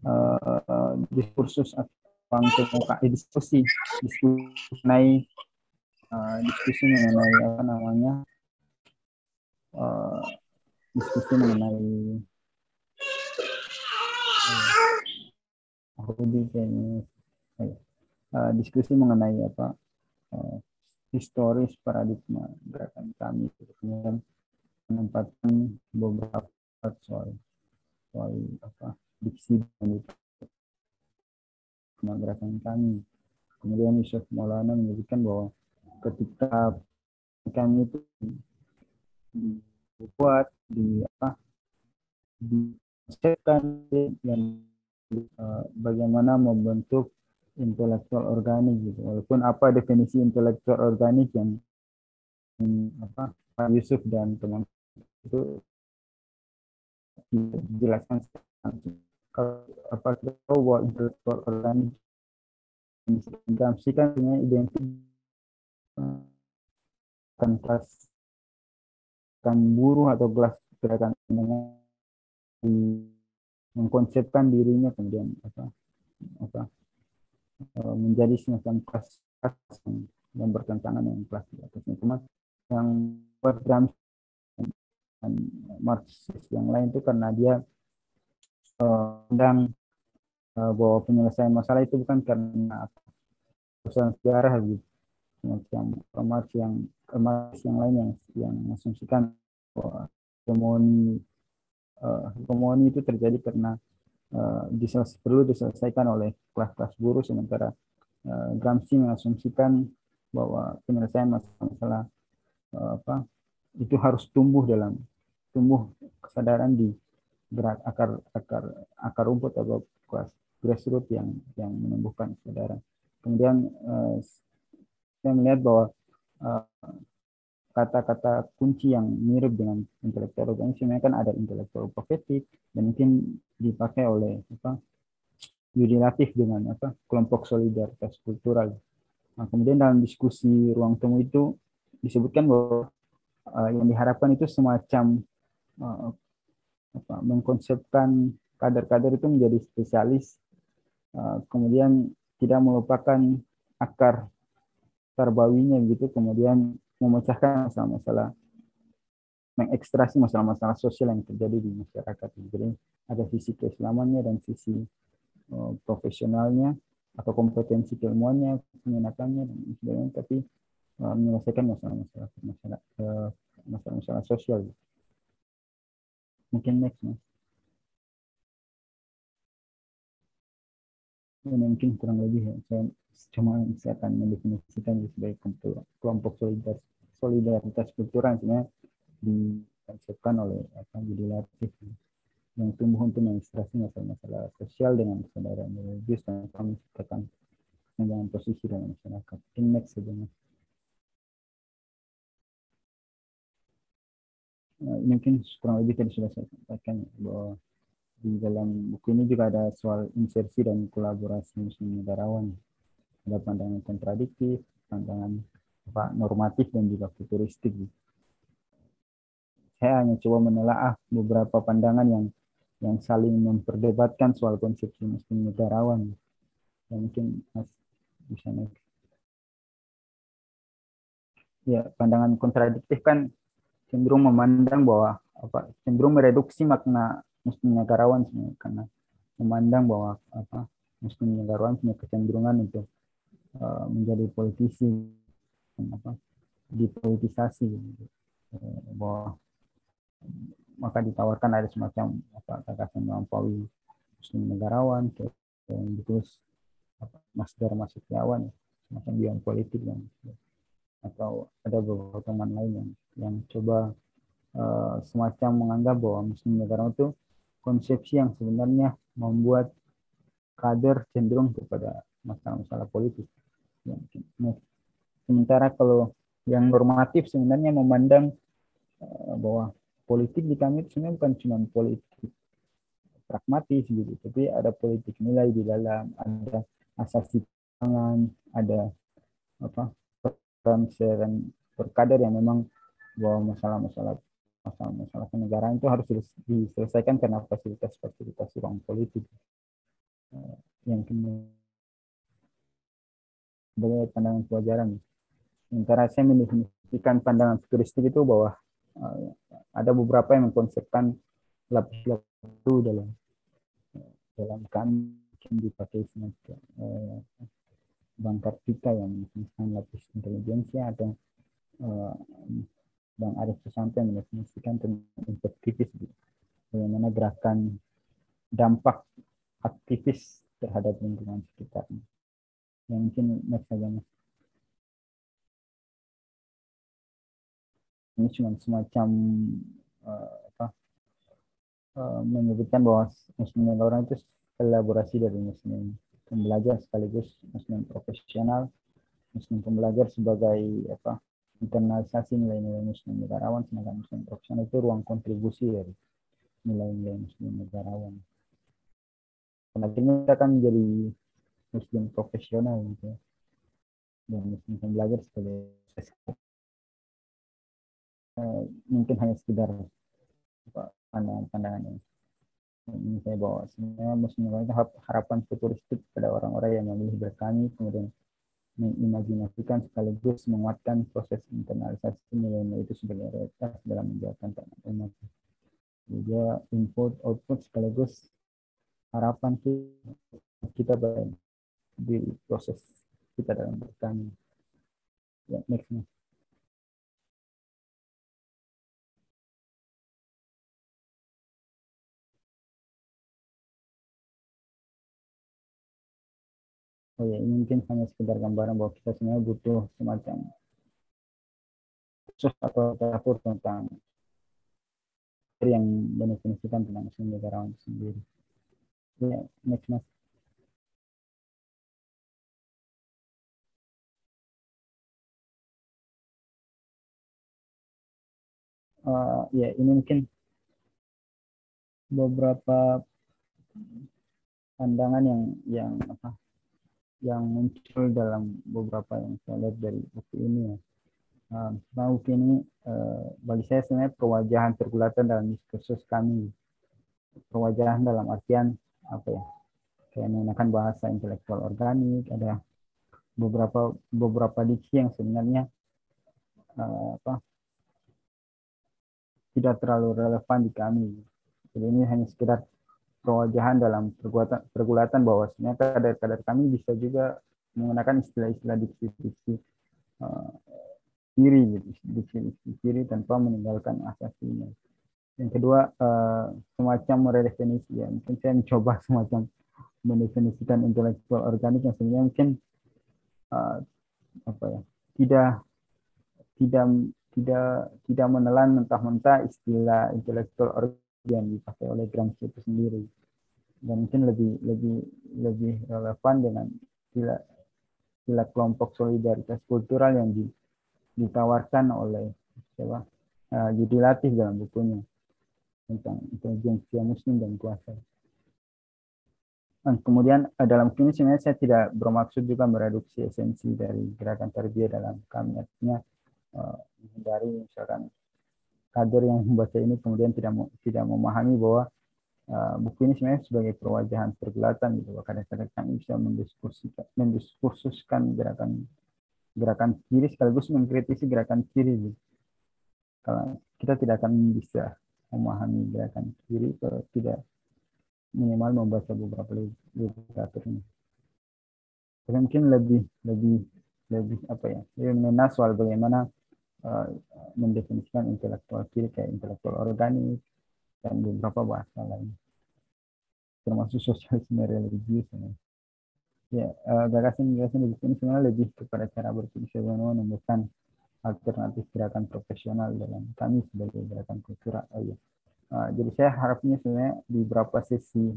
uh, diskursus atau eh, diskusi diskusi mengenai uh, diskusi mengenai apa namanya uh, diskusi mengenai uh, diskusi mengenai apa uh, historis paradigma gerakan kami kemudian menempatkan beberapa soal soal apa diksi dan gerakan kami. Kemudian Yusuf Maulana menyebutkan bahwa ketika kami itu dibuat di apa dikonsepkan yang uh, bagaimana membentuk intelektual organik gitu. Walaupun apa definisi intelektual organik yang, yang apa Pak Yusuf dan teman itu dijelaskan kalau apa kita tahu intelektual organik Gramsci kan punya identik kan buruh atau kelas gerakan dengan mengkonsepkan dirinya kemudian apa apa menjadi semacam kelas yang bertentangan dengan kelas di atasnya. Cuma yang Gramsci dan Marxis yang lain itu karena dia uh, uh, bahwa penyelesaian masalah itu bukan karena urusan sejarah gitu semacam Marx yang Marx yang lain yang yang mengasumsikan bahwa hegemoni uh, hegemoni itu terjadi karena uh, perlu diselesaikan oleh kelas-kelas buruh sementara uh, Gramsci mengasumsikan bahwa penyelesaian masalah-masalah uh, apa itu harus tumbuh dalam tumbuh kesadaran di berat akar akar akar rumput atau kelas grassroots yang yang menumbuhkan kesadaran. Kemudian uh, saya melihat bahwa uh, kata-kata kunci yang mirip dengan intelektual organik sebenarnya kan ada intelektual profetik dan mungkin dipakai oleh apa yudilatif dengan apa kelompok solidaritas kultural. Nah, kemudian dalam diskusi ruang temu itu disebutkan bahwa uh, yang diharapkan itu semacam uh, apa, mengkonsepkan kader-kader itu menjadi spesialis, uh, kemudian tidak melupakan akar terbawinya gitu, kemudian memecahkan masalah-masalah mengekstrasi masalah-masalah sosial yang terjadi di masyarakat. Jadi ada sisi keislamannya dan sisi uh, profesionalnya atau kompetensi keilmuannya, peminatannya dan sebagainya, tapi uh, menyelesaikan masalah-masalah masalah uh, masalah-masalah sosial. Mungkin next, mas. Ini mungkin kurang lebih ya. Saya cuma saya akan mendefinisikan sebagai kelompok solidaritas solidaritas kultural sebenarnya dikonsepkan oleh apa Latif yang tumbuh untuk mengilustrasi masalah-masalah sosial dengan kesadaran religius kami menciptakan dengan posisi dalam masyarakat. In next uh, mungkin kurang lebih tadi sudah saya sampaikan bahwa di dalam buku ini juga ada soal insersi dan kolaborasi muslim negarawan. Ada pandangan kontradiktif, pandangan apa, normatif dan juga futuristik. Saya hanya coba menelaah beberapa pandangan yang yang saling memperdebatkan soal konsepsi muslim negarawan. Ya, mungkin Mas bisa naik. Ya, pandangan kontradiktif kan cenderung memandang bahwa apa cenderung mereduksi makna muslim negarawan karena memandang bahwa apa muslim negarawan punya kecenderungan untuk uh, menjadi politisi apa dipolitisasi gitu. Bahwa maka ditawarkan ada semacam apa gagasan melampaui muslim negarawan yang ditulis apa Masdar Masukiawan semacam biang politik yang atau ada beberapa teman lain yang yang coba uh, semacam menganggap bahwa muslim negarawan itu konsepsi yang sebenarnya membuat kader cenderung kepada masalah-masalah politik. Ya, nah, sementara kalau yang normatif sebenarnya memandang uh, bahwa politik di kami sebenarnya bukan cuma politik pragmatis gitu, tapi ada politik nilai di dalam, ada asasi pangan, ada apa peran berkader yang memang bahwa masalah-masalah masalah-masalah kenegaraan itu harus diselesaikan karena fasilitas-fasilitas ruang politik eh, yang kemudian sebagai pandangan kewajaran. Sementara saya mendefinisikan pandangan futuristik itu bahwa uh, ada beberapa yang mengkonsepkan lapis-lapis itu dalam dalam kami yang dipakai semacam uh, Bang Kartika yang misalkan lapis intelijensia atau uh, Bang Arief Susanto yang mendefinisikan tentang aktivis gitu. bagaimana gerakan dampak aktivis terhadap lingkungan sekitar yang mungkin next saja mas ini cuma semacam uh, apa uh, menyebutkan bahwa muslim orang itu kolaborasi dari muslim pembelajar sekaligus muslim profesional muslim pembelajar sebagai apa internalisasi nilai-nilai muslim negarawan sedangkan muslim profesional itu ruang kontribusi dari nilai-nilai muslim negarawan. Akhirnya kita akan menjadi muslim profesional gitu ya. Dan muslim pembelajar sebagai uh, mungkin hanya sekedar pandangan-pandangan yang ini saya bawa sebenarnya muslim itu harapan futuristik pada orang-orang yang memilih bertani kemudian mengimajinasikan sekaligus menguatkan proses internalisasi nilai-nilai itu sebagai realitas dalam menjawab tantangan umat. Juga input output sekaligus harapan kita di proses kita dalam bertani. Ya, next. next. Oh ya ini mungkin hanya sekedar gambaran bahwa kita sebenarnya butuh semacam khusus atau teratur tentang yang mendefinisikan tentang muslim negarawan itu sendiri. Ya, next mas. Uh, ya ini mungkin beberapa pandangan yang yang apa yang muncul dalam beberapa yang saya lihat dari buku ini ya. Nah, buku ini uh, bagi saya sebenarnya perwajahan pergulatan dalam diskursus kami. Perwajahan dalam artian apa ya? Kayak menggunakan bahasa intelektual organik, ada beberapa beberapa diksi yang sebenarnya uh, apa tidak terlalu relevan di kami. Jadi ini hanya sekedar perwajahan dalam pergulatan, bahwa sebenarnya kadar-kadar kami bisa juga menggunakan istilah-istilah diksi-diksi uh, kiri, gitu, diksi-diksi kiri tanpa meninggalkan asasinya. Yang kedua, uh, semacam meredefinisi, ya. mungkin saya mencoba semacam mendefinisikan intelektual organik yang sebenarnya mungkin uh, apa ya tidak tidak tidak tidak menelan mentah-mentah istilah intelektual organik yang dipakai oleh Gramsci itu sendiri dan mungkin lebih lebih lebih relevan dengan sila sila kelompok solidaritas kultural yang di, ditawarkan oleh siapa uh, judilatif dalam bukunya tentang intelijensia muslim dan kuasa. Dan kemudian dalam ini sebenarnya saya tidak bermaksud juga mereduksi esensi dari gerakan tarbiyah dalam kami artinya uh, menghindari misalkan kader yang membaca ini kemudian tidak tidak memahami bahwa uh, buku ini sebenarnya sebagai perwajahan pergulatan gitu kadang-kadang kami bisa mendiskusikan mendiskursuskan gerakan gerakan kiri sekaligus mengkritisi gerakan kiri gitu. kalau kita tidak akan bisa memahami gerakan kiri kalau tidak minimal membaca beberapa literatur ini tapi mungkin lebih lebih lebih apa ya lebih mengenal soal bagaimana mendefinisikan intelektual kiri kayak intelektual organik dan beberapa bahasa lain termasuk sosialisme religius ya uh, gagasan-gagasan di sini sebenarnya lebih kepada cara berpikir bagaimana menemukan alternatif gerakan profesional dalam kami sebagai gerakan kultural oh, ya. jadi saya harapnya sebenarnya di beberapa sesi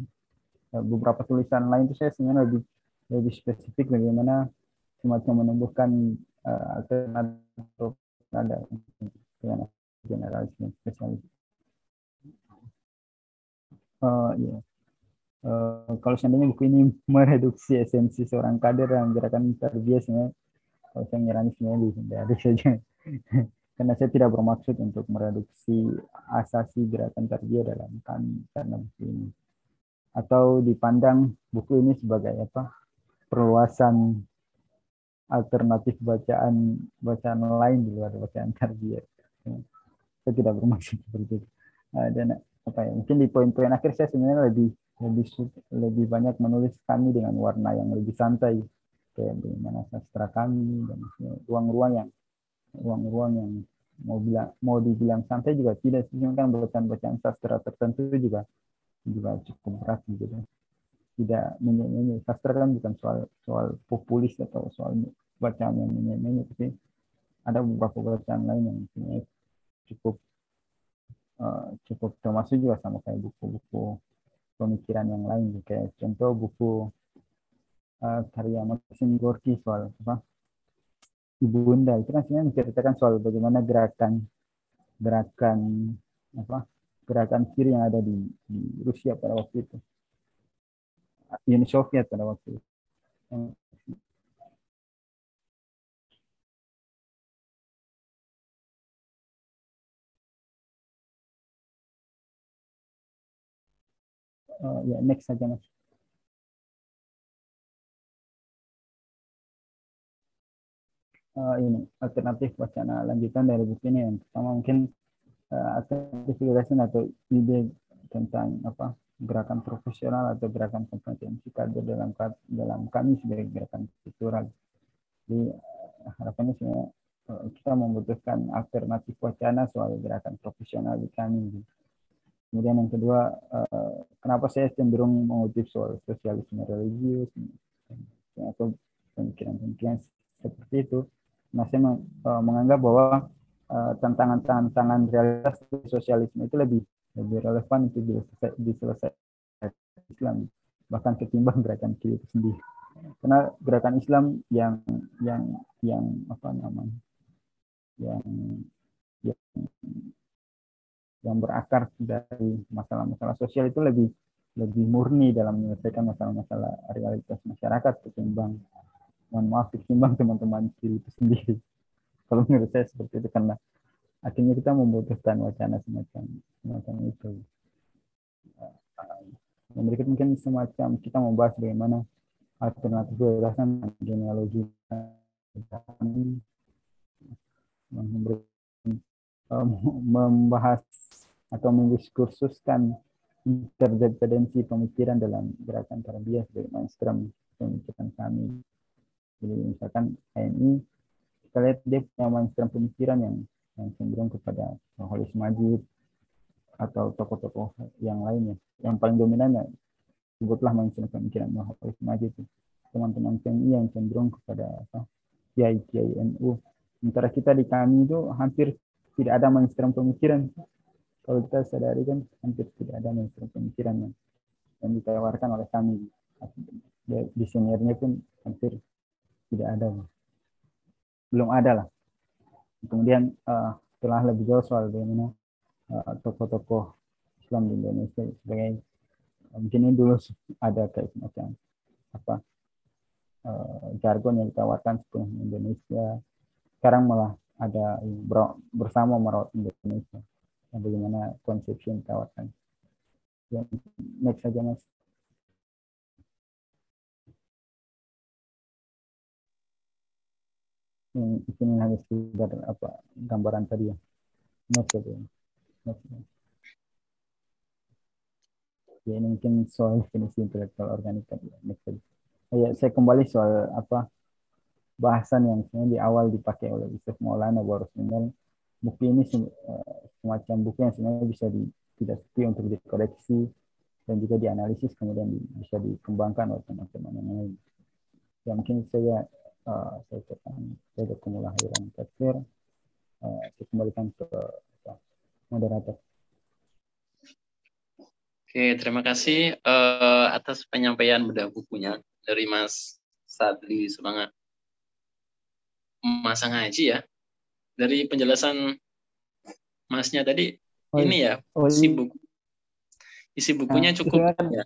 beberapa tulisan lain itu saya sebenarnya lebih lebih spesifik bagaimana semacam menumbuhkan uh, alternatif ada dengan spesialis. Uh, ya. Uh, kalau seandainya buku ini mereduksi esensi seorang kader yang gerakan terbiasanya, kalau saya ngira sebenarnya dihindari saja. Karena saya tidak bermaksud untuk mereduksi asasi gerakan terbiasa dalam kami karena buku ini. Atau dipandang buku ini sebagai apa? Perluasan alternatif bacaan bacaan lain di luar bacaan tarbiyah. Saya tidak bermaksud seperti itu. Uh, dan apa ya mungkin di poin-poin akhir saya sebenarnya lebih lebih lebih banyak menulis kami dengan warna yang lebih santai kayak bagaimana sastra kami dan ruang-ruang yang ruang-ruang yang mau bilang mau dibilang santai juga tidak sih kan bacaan-bacaan sastra tertentu juga juga cukup berat gitu tidak menyanyi sastra kan bukan soal soal populis atau soal bacaan yang menyanyi tapi ada beberapa bacaan lain yang sebenarnya cukup uh, cukup termasuk juga sama kayak buku-buku pemikiran yang lain. Kayak contoh buku uh, karya Maxim Gorky soal apa? Ibu bunda. Itu kan sebenarnya menceritakan soal bagaimana gerakan gerakan apa? Gerakan kiri yang ada di, di Rusia pada waktu itu Uni Soviet pada waktu itu. Uh, ya next saja mas. Uh, ini alternatif wacana lanjutan dari buku ini yang pertama mungkin uh, alternatif atau ide tentang apa gerakan profesional atau gerakan kompetensi kader dalam dalam kami sebagai gerakan kultural. Jadi eh, harapannya sebenarnya eh, kita membutuhkan alternatif wacana soal gerakan profesional di kami. Kemudian yang kedua, eh, kenapa saya cenderung mengutip soal sosialisme religius atau pemikiran-pemikiran seperti itu. Nah, saya menganggap bahwa tantangan-tantangan realitas sosialisme itu lebih lebih relevan untuk diselesaikan Islam bahkan ketimbang gerakan kiri itu sendiri. Karena gerakan Islam yang yang yang apa namanya yang yang yang berakar dari masalah-masalah sosial itu lebih lebih murni dalam menyelesaikan masalah-masalah realitas masyarakat ketimbang mohon maaf ketimbang teman-teman kiri itu sendiri. Kalau menurut saya seperti itu karena akhirnya kita membutuhkan wacana semacam semacam itu yang berikut mungkin semacam kita membahas bagaimana alternatif gagasan genealogi membahas atau mendiskursuskan interdependensi pemikiran dalam gerakan tarbiyah sebagai mainstream pemikiran kami. Jadi misalkan ini kita lihat dia punya mainstream pemikiran yang yang cenderung kepada Holis Majid atau tokoh-tokoh yang lainnya. Yang paling dominan ya sebutlah mainstream pemikiran Holis Majid. Teman-teman PMI yang cenderung kepada apa? Kiai Kiai NU. Sementara kita di kami itu hampir tidak ada mainstream pemikiran. Kalau kita sadari kan hampir tidak ada mainstream pemikiran yang, yang ditawarkan oleh kami. Di seniornya pun hampir tidak ada. Belum ada lah kemudian uh, setelah lebih jauh soal bagaimana uh, tokoh-tokoh Islam di Indonesia sebagai mungkin ini dulu ada kayak semacam apa uh, jargon yang ditawarkan sepenuhnya Indonesia. Sekarang malah ada bersama merawat Indonesia. Nah, bagaimana konsepsi yang ditawarkan. Yang next saja mas yang ini hanya sekedar apa gambaran tadi ya saja next, next. ya ini mungkin soal definisi intelektual organik tadi ya oh, ya saya kembali soal apa bahasan yang sebenarnya di awal dipakai oleh Yusuf Maulana Warusminal buku ini eh, semacam buku yang sebenarnya bisa di, tidak sepi untuk dikoreksi dan juga dianalisis kemudian di, bisa dikembangkan oleh teman-teman yang lain. Ya mungkin saya saya ucapkan saya Kumula Hairan Tafsir uh, saya kembalikan ke moderator. Oke, terima kasih uh, atas penyampaian bedah bukunya dari Mas Sadli Semangat Masang Haji ya. Dari penjelasan Masnya tadi oh, ini ya, oh, isi buku isi bukunya nah, cukup ya.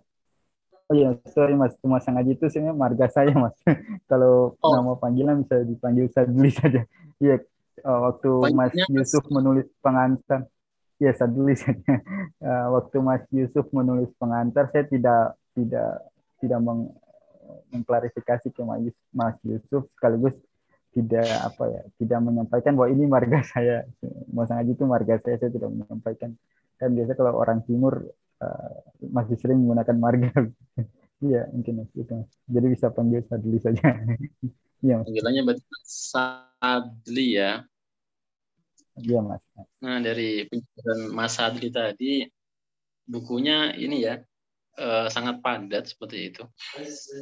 Oh iya, sorry mas, Mas Haji itu sebenarnya marga saya mas. Kalau oh. nama panggilan bisa dipanggil Sadli saja. Iya, uh, waktu Mas Yusuf menulis pengantar, ya Sadli saja. Uh, waktu Mas Yusuf menulis pengantar, saya tidak tidak tidak meng, mengklarifikasi ke Mas Yusuf sekaligus tidak apa ya tidak menyampaikan bahwa ini marga saya sangat itu marga saya saya tidak menyampaikan kan biasa kalau orang timur uh, masih sering menggunakan marga. Iya mungkin mas itu jadi bisa panggil Sadli saja. Iya mas. Panggilannya berarti Sadli ya? Iya mas. Nah dari penjelasan Mas Sadli tadi bukunya ini ya uh, sangat padat seperti itu.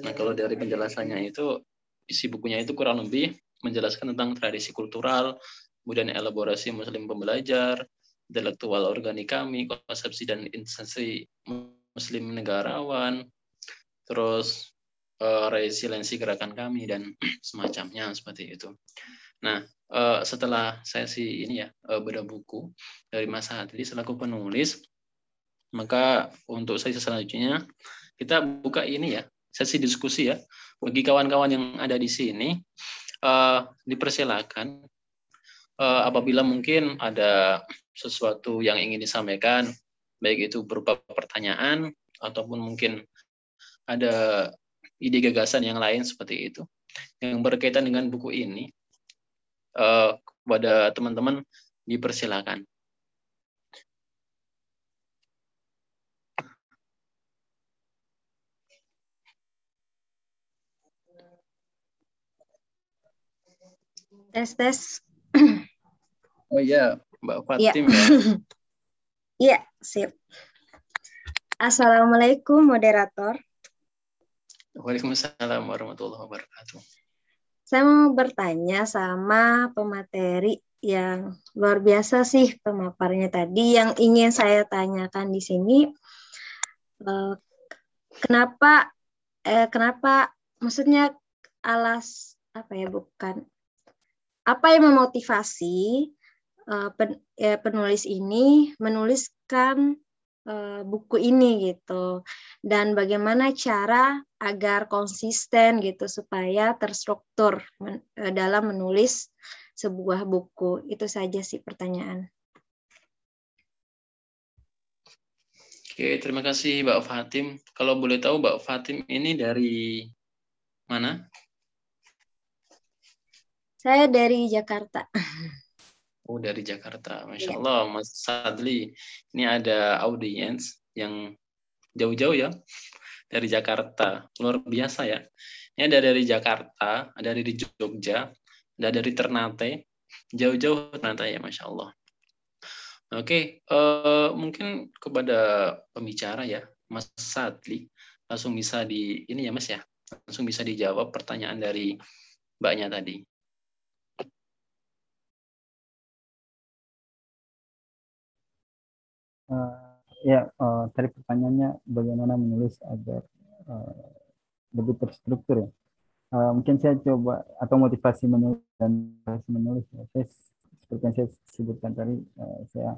Nah kalau dari penjelasannya itu isi bukunya itu kurang lebih menjelaskan tentang tradisi kultural, kemudian elaborasi muslim pembelajar, intelektual organik kami, konsepsi dan instansi muslim negarawan, terus uh, resiliensi gerakan kami dan semacamnya seperti itu. Nah, uh, setelah sesi ini ya uh, beda buku dari Mas Hadli selaku penulis, maka untuk sesi selanjutnya kita buka ini ya sesi diskusi ya bagi kawan-kawan yang ada di sini uh, dipersilakan uh, apabila mungkin ada sesuatu yang ingin disampaikan, baik itu berupa pertanyaan ataupun mungkin ada ide gagasan yang lain seperti itu yang berkaitan dengan buku ini uh, kepada teman-teman dipersilakan. Tes tes. Oh iya, Mbak Fatim ya. Iya, sip. Assalamualaikum moderator. Waalaikumsalam warahmatullahi wabarakatuh. Saya mau bertanya sama pemateri yang luar biasa sih pemaparnya tadi. Yang ingin saya tanyakan di sini, eh, kenapa, eh, kenapa, maksudnya alas apa ya bukan apa yang memotivasi uh, pen, ya, penulis ini menuliskan uh, buku ini gitu dan bagaimana cara agar konsisten gitu supaya terstruktur men, uh, dalam menulis sebuah buku itu saja sih pertanyaan. Oke, terima kasih Mbak Fatim. Kalau boleh tahu Mbak Fatim ini dari mana? Saya dari Jakarta. Oh, dari Jakarta. Masya ya. Allah, Mas Sadli. Ini ada audiens yang jauh-jauh ya. Dari Jakarta. Luar biasa ya. Ini ada dari Jakarta, ada dari Jogja, ada dari Ternate. Jauh-jauh Ternate ya, Masya Allah. Oke, uh, mungkin kepada pembicara ya, Mas Sadli. Langsung bisa di, ini ya Mas ya, langsung bisa dijawab pertanyaan dari mbaknya tadi. Uh, ya uh, tadi pertanyaannya bagaimana menulis agar uh, lebih terstruktur ya. Uh, mungkin saya coba atau motivasi menulis dan motivasi menulis ya. Saya seperti yang saya sebutkan tadi uh, saya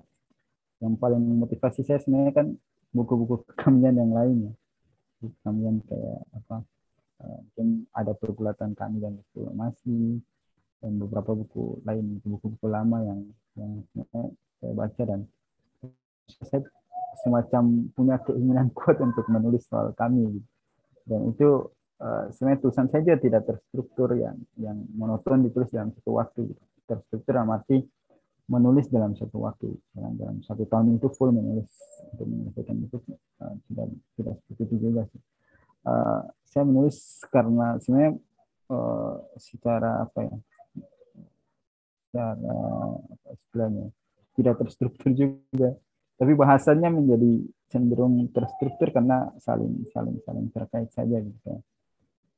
yang paling motivasi saya sebenarnya kan buku-buku kekamian yang lainnya kekamian kayak apa uh, mungkin ada pergulatan kami dan masih dan beberapa buku lain buku-buku lama yang yang saya baca dan saya semacam punya keinginan kuat untuk menulis soal kami. Dan itu uh, sebenarnya tulisan saja tidak terstruktur yang yang monoton ditulis dalam satu waktu. Terstruktur arti menulis dalam satu waktu. Dalam, dalam satu tahun itu full menulis untuk menyelesaikan itu uh, tidak tidak seperti itu juga sih. Uh, saya menulis karena sebenarnya uh, secara apa ya secara apa istilahnya tidak terstruktur juga tapi bahasanya menjadi cenderung terstruktur karena saling saling saling terkait saja gitu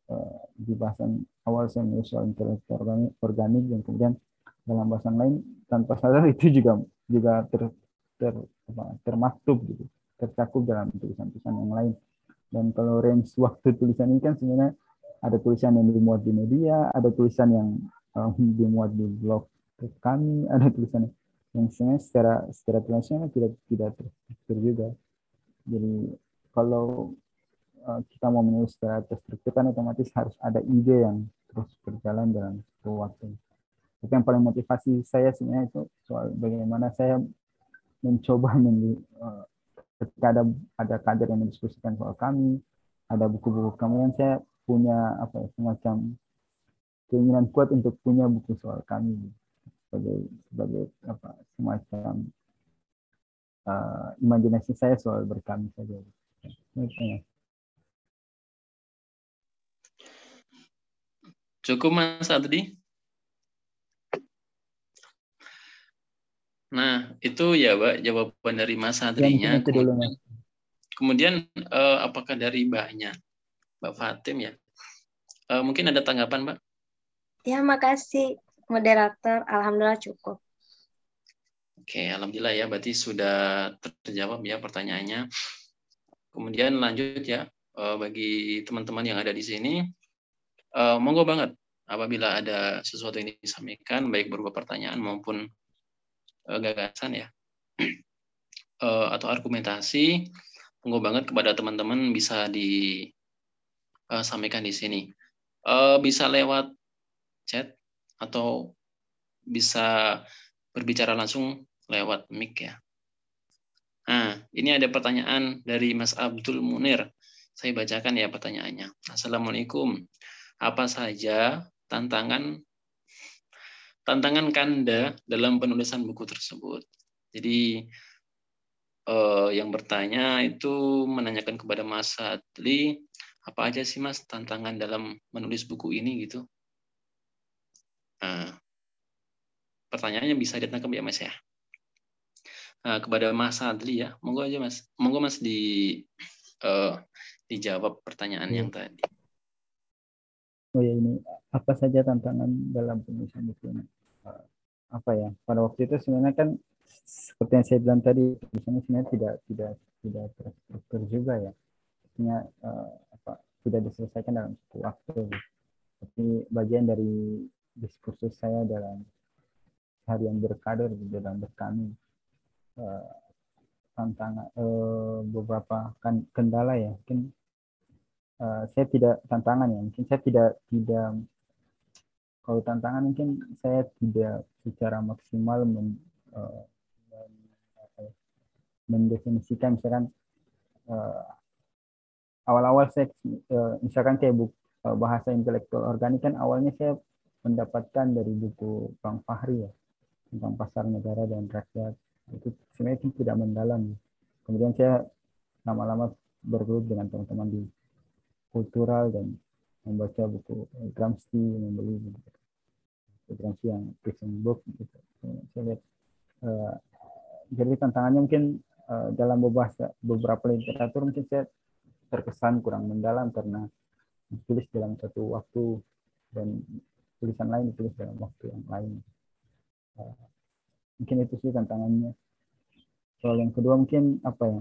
uh, di bahasan awal saya menulis soal intelektual organik, organik dan kemudian dalam bahasan lain tanpa sadar itu juga juga ter, ter apa, termaktub gitu tercakup dalam tulisan-tulisan yang lain. Dan kalau range waktu tulisan ini kan sebenarnya ada tulisan yang dimuat di media ada tulisan yang um, dimuat di blog kami ada tulisan yang sebenarnya secara secara tulisannya tidak tidak terstruktur juga. Jadi kalau uh, kita mau menulis secara terstruktur kan otomatis harus ada ide yang terus berjalan dalam waktu tapi yang paling motivasi saya sebenarnya itu soal bagaimana saya mencoba men, uh, ketika ada ada kader yang mendiskusikan soal kami ada buku-buku kami yang saya punya apa ya, semacam keinginan kuat untuk punya buku soal kami sebagai sebagai apa semacam uh, imajinasi saya soal berkami saja. Cukup Mas Adri. Nah, itu ya, Pak, jawaban dari Mas Adrinya. Kemudian, kemudian uh, apakah dari Mbaknya? Mbak Fatim ya? Uh, mungkin ada tanggapan, Mbak? Ya, makasih moderator, alhamdulillah cukup. Oke, alhamdulillah ya, berarti sudah terjawab ya pertanyaannya. Kemudian lanjut ya, eh, bagi teman-teman yang ada di sini, eh, monggo banget apabila ada sesuatu yang disampaikan, baik berupa pertanyaan maupun eh, gagasan ya, atau argumentasi, monggo banget kepada teman-teman bisa disampaikan di sini. Bisa lewat chat atau bisa berbicara langsung lewat mic ya. Nah, ini ada pertanyaan dari Mas Abdul Munir. Saya bacakan ya pertanyaannya. Assalamualaikum. Apa saja tantangan tantangan Kanda dalam penulisan buku tersebut? Jadi eh, yang bertanya itu menanyakan kepada Mas Adli, apa aja sih Mas tantangan dalam menulis buku ini gitu? Nah, pertanyaannya bisa ditangkap ya Mas ya. Nah, kepada Mas Adli ya, monggo aja Mas, monggo Mas di uh, dijawab pertanyaan yang iya. tadi. Oh ya ini apa saja tantangan dalam penulisan buku ini? Uh, apa ya? Pada waktu itu sebenarnya kan seperti yang saya bilang tadi, tulisannya sebenarnya tidak tidak tidak terstruktur juga ya. Artinya uh, apa tidak diselesaikan dalam satu waktu. Tapi bagian dari diskursus saya dalam harian berkader di dalam berkami uh, tantangan uh, beberapa kan kendala ya mungkin uh, saya tidak tantangan ya mungkin saya tidak tidak kalau tantangan mungkin saya tidak secara maksimal men, men, mendefinisikan misalkan awal-awal saya misalkan kayak buku bahasa intelektual organik kan awalnya saya mendapatkan dari buku Bang Fahri ya tentang pasar negara dan rakyat itu sebenarnya tidak mendalam. Kemudian saya lama-lama bergelut dengan teman-teman di kultural dan membaca buku Gramsci, membeli buku Gramsci yang prison book. Gitu. Saya lihat uh, jadi tantangannya mungkin uh, dalam beberapa beberapa literatur mungkin saya terkesan kurang mendalam karena ditulis dalam satu waktu dan tulisan lain ditulis dalam waktu yang lain. Uh, mungkin itu sih tantangannya. Soal yang kedua mungkin apa ya?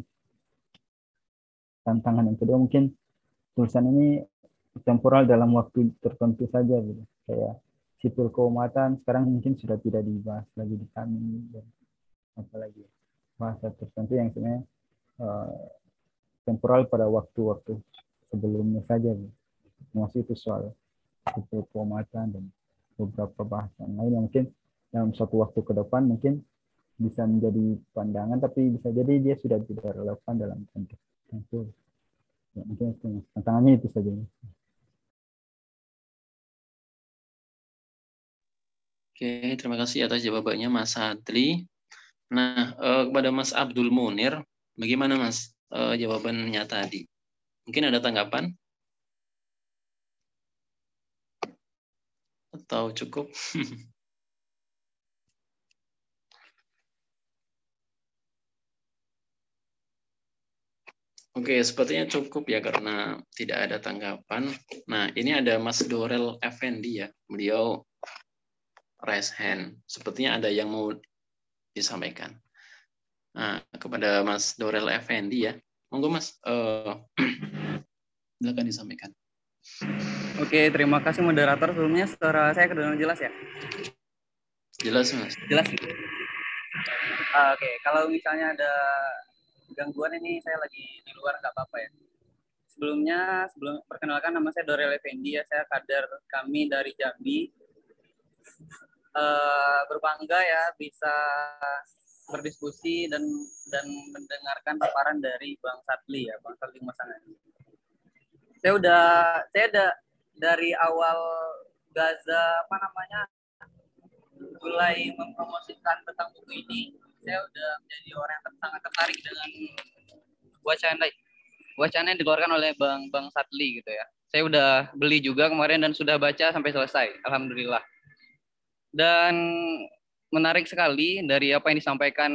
Tantangan yang kedua mungkin tulisan ini temporal dalam waktu tertentu saja gitu. Kayak sipil keumatan sekarang mungkin sudah tidak dibahas lagi di kami dan apalagi bahasa tertentu yang sebenarnya uh, temporal pada waktu-waktu sebelumnya saja masih itu soal sipil keumatan dan beberapa bahasan lain yang mungkin dalam suatu waktu ke depan mungkin bisa menjadi pandangan tapi bisa jadi dia sudah tidak relevan dalam konteks tertentu ya, mungkin tantangannya itu saja Oke, terima kasih atas jawabannya Mas Adli. Nah, eh, kepada Mas Abdul Munir, bagaimana Mas eh, jawabannya tadi? Mungkin ada tanggapan? Atau cukup? Oke, sepertinya cukup ya karena tidak ada tanggapan. Nah, ini ada Mas Dorel Effendi ya. Beliau raise hand. Sepertinya ada yang mau disampaikan. Nah, kepada Mas Dorel Effendi ya. Monggo Mas, uh, silakan disampaikan. Oke, terima kasih moderator. Sebelumnya suara saya kedengaran jelas ya? Jelas, Mas. Jelas. Uh, Oke, kalau misalnya ada gangguan ini saya lagi di luar nggak apa-apa ya. Sebelumnya, sebelum perkenalkan nama saya Dorel Effendi ya, saya kader kami dari Jambi uh, berbangga ya bisa berdiskusi dan dan mendengarkan paparan dari Bang Satli ya, Bang Satli Masangan. Saya udah saya ada dari awal Gaza apa namanya mulai mempromosikan tentang buku ini, saya udah menjadi orang yang sangat tertarik dengan wacana wacana yang dikeluarkan oleh Bang Bang Satli gitu ya. Saya udah beli juga kemarin dan sudah baca sampai selesai. Alhamdulillah. Dan menarik sekali dari apa yang disampaikan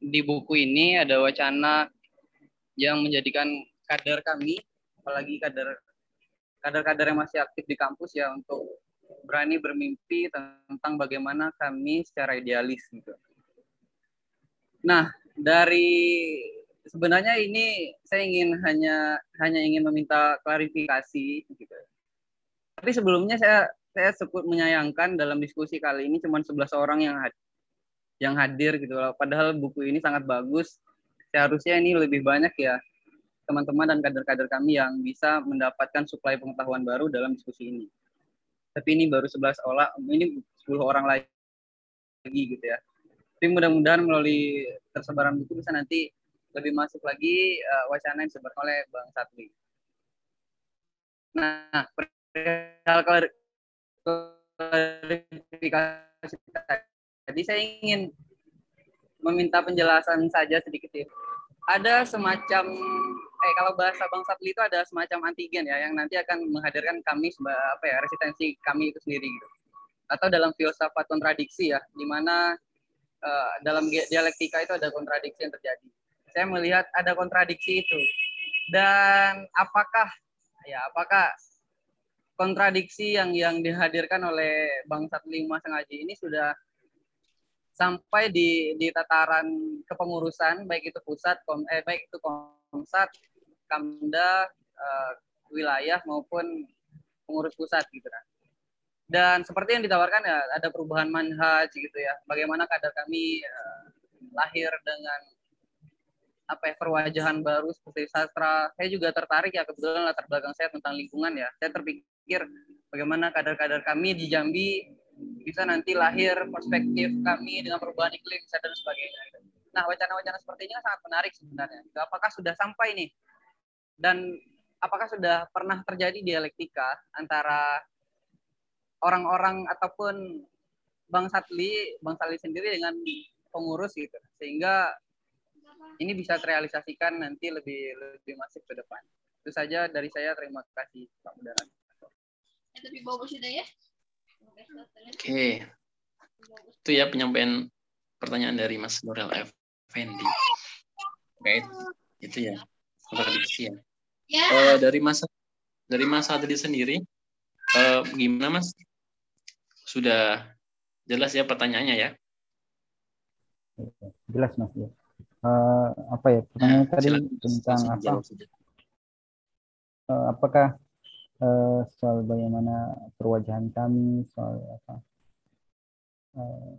di buku ini ada wacana yang menjadikan kader kami, apalagi kader kader-kader yang masih aktif di kampus ya untuk berani bermimpi tentang bagaimana kami secara idealis gitu. Nah, dari sebenarnya ini saya ingin hanya hanya ingin meminta klarifikasi gitu. Tapi sebelumnya saya saya cukup menyayangkan dalam diskusi kali ini cuma 11 orang yang hadir, yang hadir gitu. Padahal buku ini sangat bagus. Seharusnya ini lebih banyak ya teman-teman dan kader-kader kami yang bisa mendapatkan suplai pengetahuan baru dalam diskusi ini. Tapi ini baru 11 orang, ini 10 orang lagi gitu ya. Tapi mudah-mudahan melalui tersebaran buku bisa nanti lebih masuk lagi uh, wacana yang disebarkan oleh Bang Satli. Nah, perihal klarifikasi tadi saya ingin meminta penjelasan saja sedikit ya. Ada semacam eh kalau bahasa Bang Sapli itu ada semacam antigen ya yang nanti akan menghadirkan kami apa ya resistensi kami itu sendiri gitu. Atau dalam filsafat kontradiksi ya, di mana uh, dalam dialektika itu ada kontradiksi yang terjadi. Saya melihat ada kontradiksi itu. Dan apakah ya apakah kontradiksi yang yang dihadirkan oleh Bang Satli Mas Ngaji ini sudah sampai di di tataran kepengurusan baik itu pusat kom, eh baik itu komsat kamda eh, wilayah maupun pengurus pusat gitu kan dan seperti yang ditawarkan ya ada perubahan manhaj gitu ya bagaimana kadar kami eh, lahir dengan apa ya perwajahan baru seperti sastra saya juga tertarik ya kebetulan latar belakang saya tentang lingkungan ya saya terpikir bagaimana kader-kader kami di Jambi bisa nanti lahir perspektif kami dengan perubahan iklim dan sebagainya. Nah, wacana-wacana seperti ini sangat menarik sebenarnya. Apakah sudah sampai nih? Dan apakah sudah pernah terjadi dialektika antara orang-orang ataupun Bang Satli, Bang Satli sendiri dengan pengurus gitu, sehingga ini bisa terrealisasikan nanti lebih lebih masif ke depan. Itu saja dari saya. Terima kasih, Pak Mudarat. Ya. Oke. Itu ya penyampaian pertanyaan dari Mas Nurel Effendi. Oke, itu ya. Kontradiksi ya. Ya. Uh, dari masa dari masa tadi sendiri, uh, gimana Mas? Sudah jelas ya pertanyaannya ya? Jelas Mas ya. Uh, apa ya pertanyaan nah, tadi silakan. tentang apa? Uh, apakah uh, soal bagaimana perwajahan kami, soal apa uh,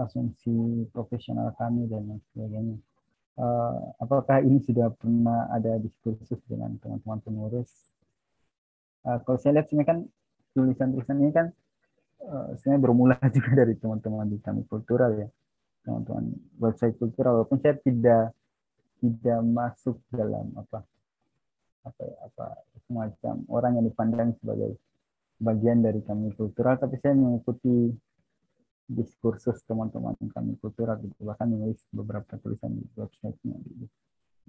asumsi profesional kami dan lain sebagainya. Uh, apakah ini sudah pernah ada diskursus dengan teman-teman pengurus? Uh, kalau saya lihat sebenarnya kan tulisan-tulisan ini kan uh, sebenarnya bermula juga dari teman-teman di kami kultural ya, teman-teman website kultural. Walaupun saya tidak tidak masuk dalam apa apa apa semacam orang yang dipandang sebagai bagian dari kami kultural, tapi saya mengikuti diskursus teman-teman kami kultural gitu bahkan menulis beberapa tulisan di websitenya gitu.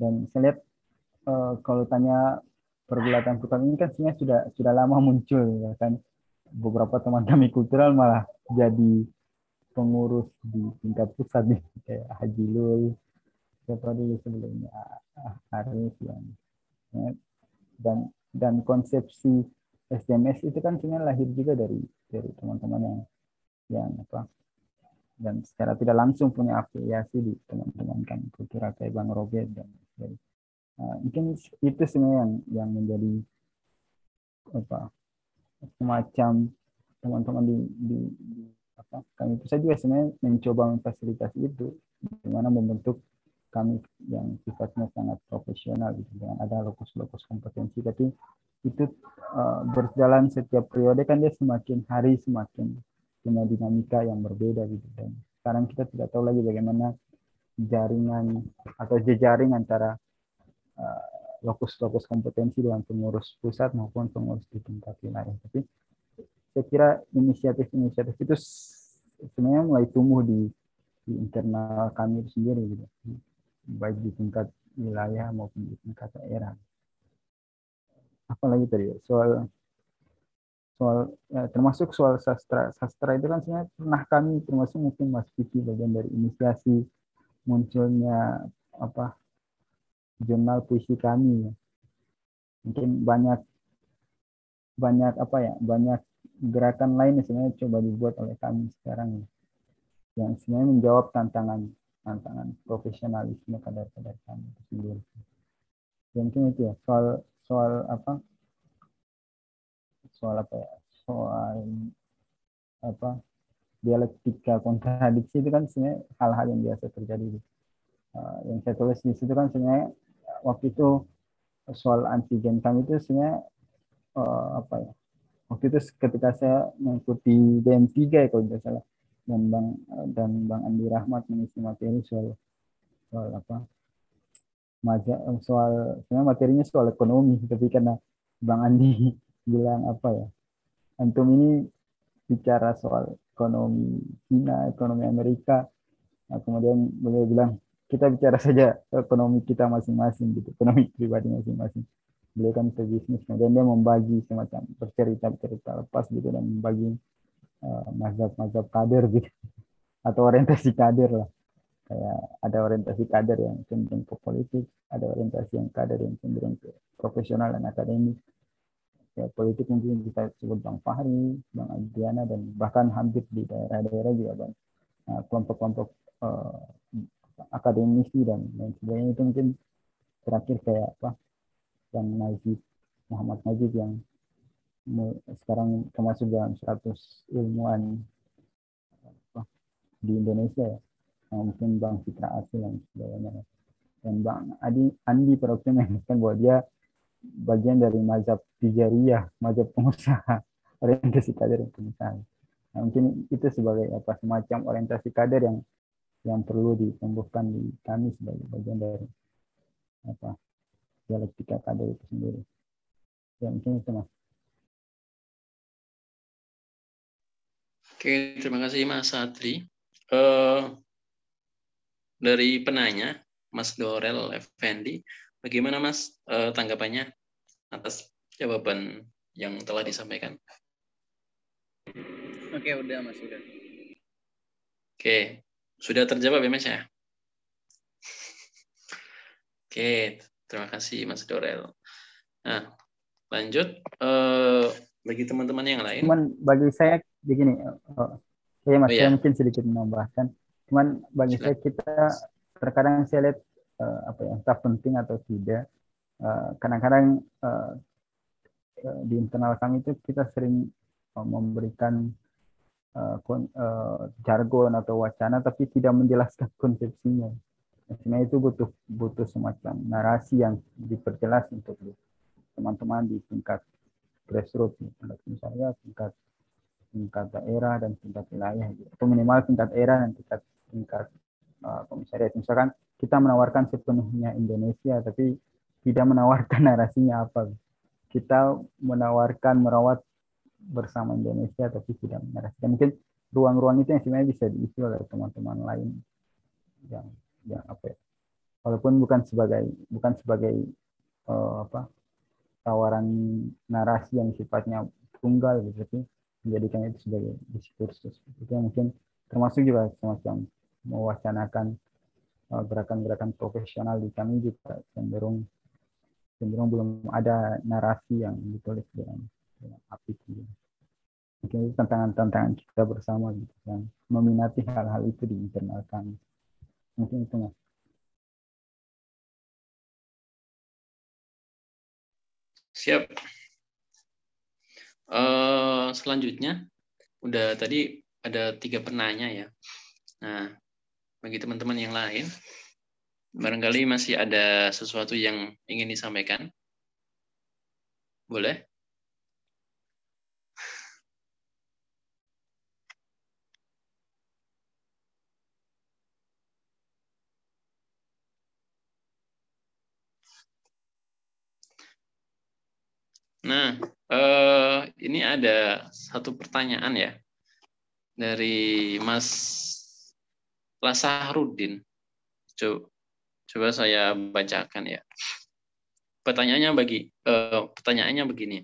dan saya lihat uh, kalau tanya pergulatan kultural ini kan sebenarnya sudah sudah lama muncul ya kan beberapa teman kami kultural malah jadi pengurus di tingkat pusat nih kayak Haji Lul siapa dulu sebelumnya Arif yang ya, dan dan konsepsi SMS itu kan sebenarnya lahir juga dari dari teman-teman yang yang apa dan secara tidak langsung punya afiliasi di teman-teman kami kultural kayak Bang Robert dan sebagainya. Uh, mungkin itu sebenarnya yang yang menjadi apa semacam teman-teman di, di, di apa kami itu saja sebenarnya mencoba memfasilitasi itu bagaimana membentuk kami yang sifatnya sangat profesional gitu dengan ada lokus-lokus kompetensi tapi itu uh, berjalan setiap periode kan dia semakin hari semakin punya dinamika yang berbeda gitu dan sekarang kita tidak tahu lagi bagaimana jaringan atau jejaring antara uh, lokus-lokus kompetensi dengan pengurus pusat maupun pengurus di tingkat wilayah. Tapi saya kira inisiatif-inisiatif itu sebenarnya mulai tumbuh di, di internal kami itu sendiri gitu. Baik di tingkat wilayah maupun di tingkat daerah. Apalagi tadi soal soal ya, termasuk soal sastra sastra itu kan sebenarnya pernah kami termasuk mungkin Mas Vicky bagian dari inisiasi munculnya apa jurnal puisi kami ya. mungkin banyak banyak apa ya banyak gerakan lain sebenarnya coba dibuat oleh kami sekarang ya. yang sebenarnya menjawab tantangan tantangan profesionalisme kadar-kadar kami sendiri. Ya, mungkin itu ya soal soal apa soal apa ya? Soal apa? Dialektika kontradiksi itu kan sebenarnya hal-hal yang biasa terjadi. Uh, yang saya tulis di situ kan sebenarnya waktu itu soal antigen kami itu sebenarnya uh, apa ya? Waktu itu ketika saya mengikuti DM3 ya kalau tidak salah dan bang dan bang Andi Rahmat mengisi materi soal soal apa? Soal sebenarnya materinya soal ekonomi tapi karena bang Andi bilang apa ya? Antum ini bicara soal ekonomi Cina ekonomi Amerika. Nah, kemudian beliau bilang kita bicara saja ekonomi kita masing-masing gitu. Ekonomi pribadi masing-masing. Beliau kan pebisnis kemudian dia membagi semacam bercerita cerita lepas gitu dan membagi uh, mazhab-mazhab kader gitu. Atau orientasi kader lah. Kayak ada orientasi kader yang cenderung ke politik ada orientasi yang kader yang cenderung ke profesional dan akademik ya, politik mungkin kita sebut Bang Fahri, Bang Adriana dan bahkan hampir di daerah-daerah juga bang. Nah, kelompok-kelompok uh, akademisi dan lain sebagainya itu mungkin terakhir kayak apa? Yang Najib Muhammad Najib yang sekarang termasuk dalam 100 ilmuwan apa, di Indonesia ya. Nah, mungkin Bang Fitra Asil dan sebagainya. Dan Bang Adi Andi waktu mengatakan bahwa dia bagian dari mazhab tijariyah, mazhab pengusaha, orientasi kader yang pengusaha. Nah, mungkin itu sebagai apa semacam orientasi kader yang yang perlu ditumbuhkan di kami sebagai bagian dari apa dialektika kader itu sendiri. Ya mungkin itu mas. Oke, terima kasih Mas Satri. Uh, dari penanya, Mas Dorel Effendi, Bagaimana Mas uh, tanggapannya atas jawaban yang telah disampaikan? Oke, udah Mas, udah. Oke, sudah terjawab ya Mas ya? Oke, terima kasih Mas Dorel. Nah, lanjut uh, bagi teman-teman yang lain. Cuman bagi saya begini, oh, ya Mas, oh, iya. saya mungkin sedikit menambahkan. Cuman bagi Silakan. saya kita terkadang saya lihat uh, apa ya entah penting atau tidak eh, kadang-kadang uh, uh, di internal kami itu kita sering memberikan uh, jargon atau wacana tapi tidak menjelaskan konsepsinya. Sebenarnya itu butuh butuh semacam narasi yang diperjelas untuk teman-teman di tingkat grassroots, misalnya tingkat tingkat daerah dan tingkat wilayah, gitu. atau minimal tingkat daerah dan tingkat tingkat uh, komisariat. Misalkan kita menawarkan sepenuhnya Indonesia, tapi tidak menawarkan narasinya apa. Kita menawarkan merawat bersama Indonesia, tapi tidak menarasikan. Mungkin ruang-ruang itu yang sebenarnya bisa diisi oleh teman-teman lain yang yang apa ya walaupun bukan sebagai bukan sebagai uh, apa tawaran narasi yang sifatnya tunggal gitu tapi menjadikan itu sebagai diskursus itu yang mungkin termasuk juga semacam mewacanakan gerakan-gerakan profesional di kami juga cenderung cenderung belum ada narasi yang ditulis dengan, dengan api gitu. mungkin itu tantangan-tantangan kita bersama gitu yang meminati hal-hal itu di internal kami. Mungkin itu mas. Siap. Uh, selanjutnya udah tadi ada tiga penanya ya. Nah bagi teman-teman yang lain. Barangkali masih ada sesuatu yang ingin disampaikan. Boleh? Nah, eh, ini ada satu pertanyaan ya dari Mas Lasahrudin. Coba, coba saya bacakan ya. Pertanyaannya bagi eh, pertanyaannya begini.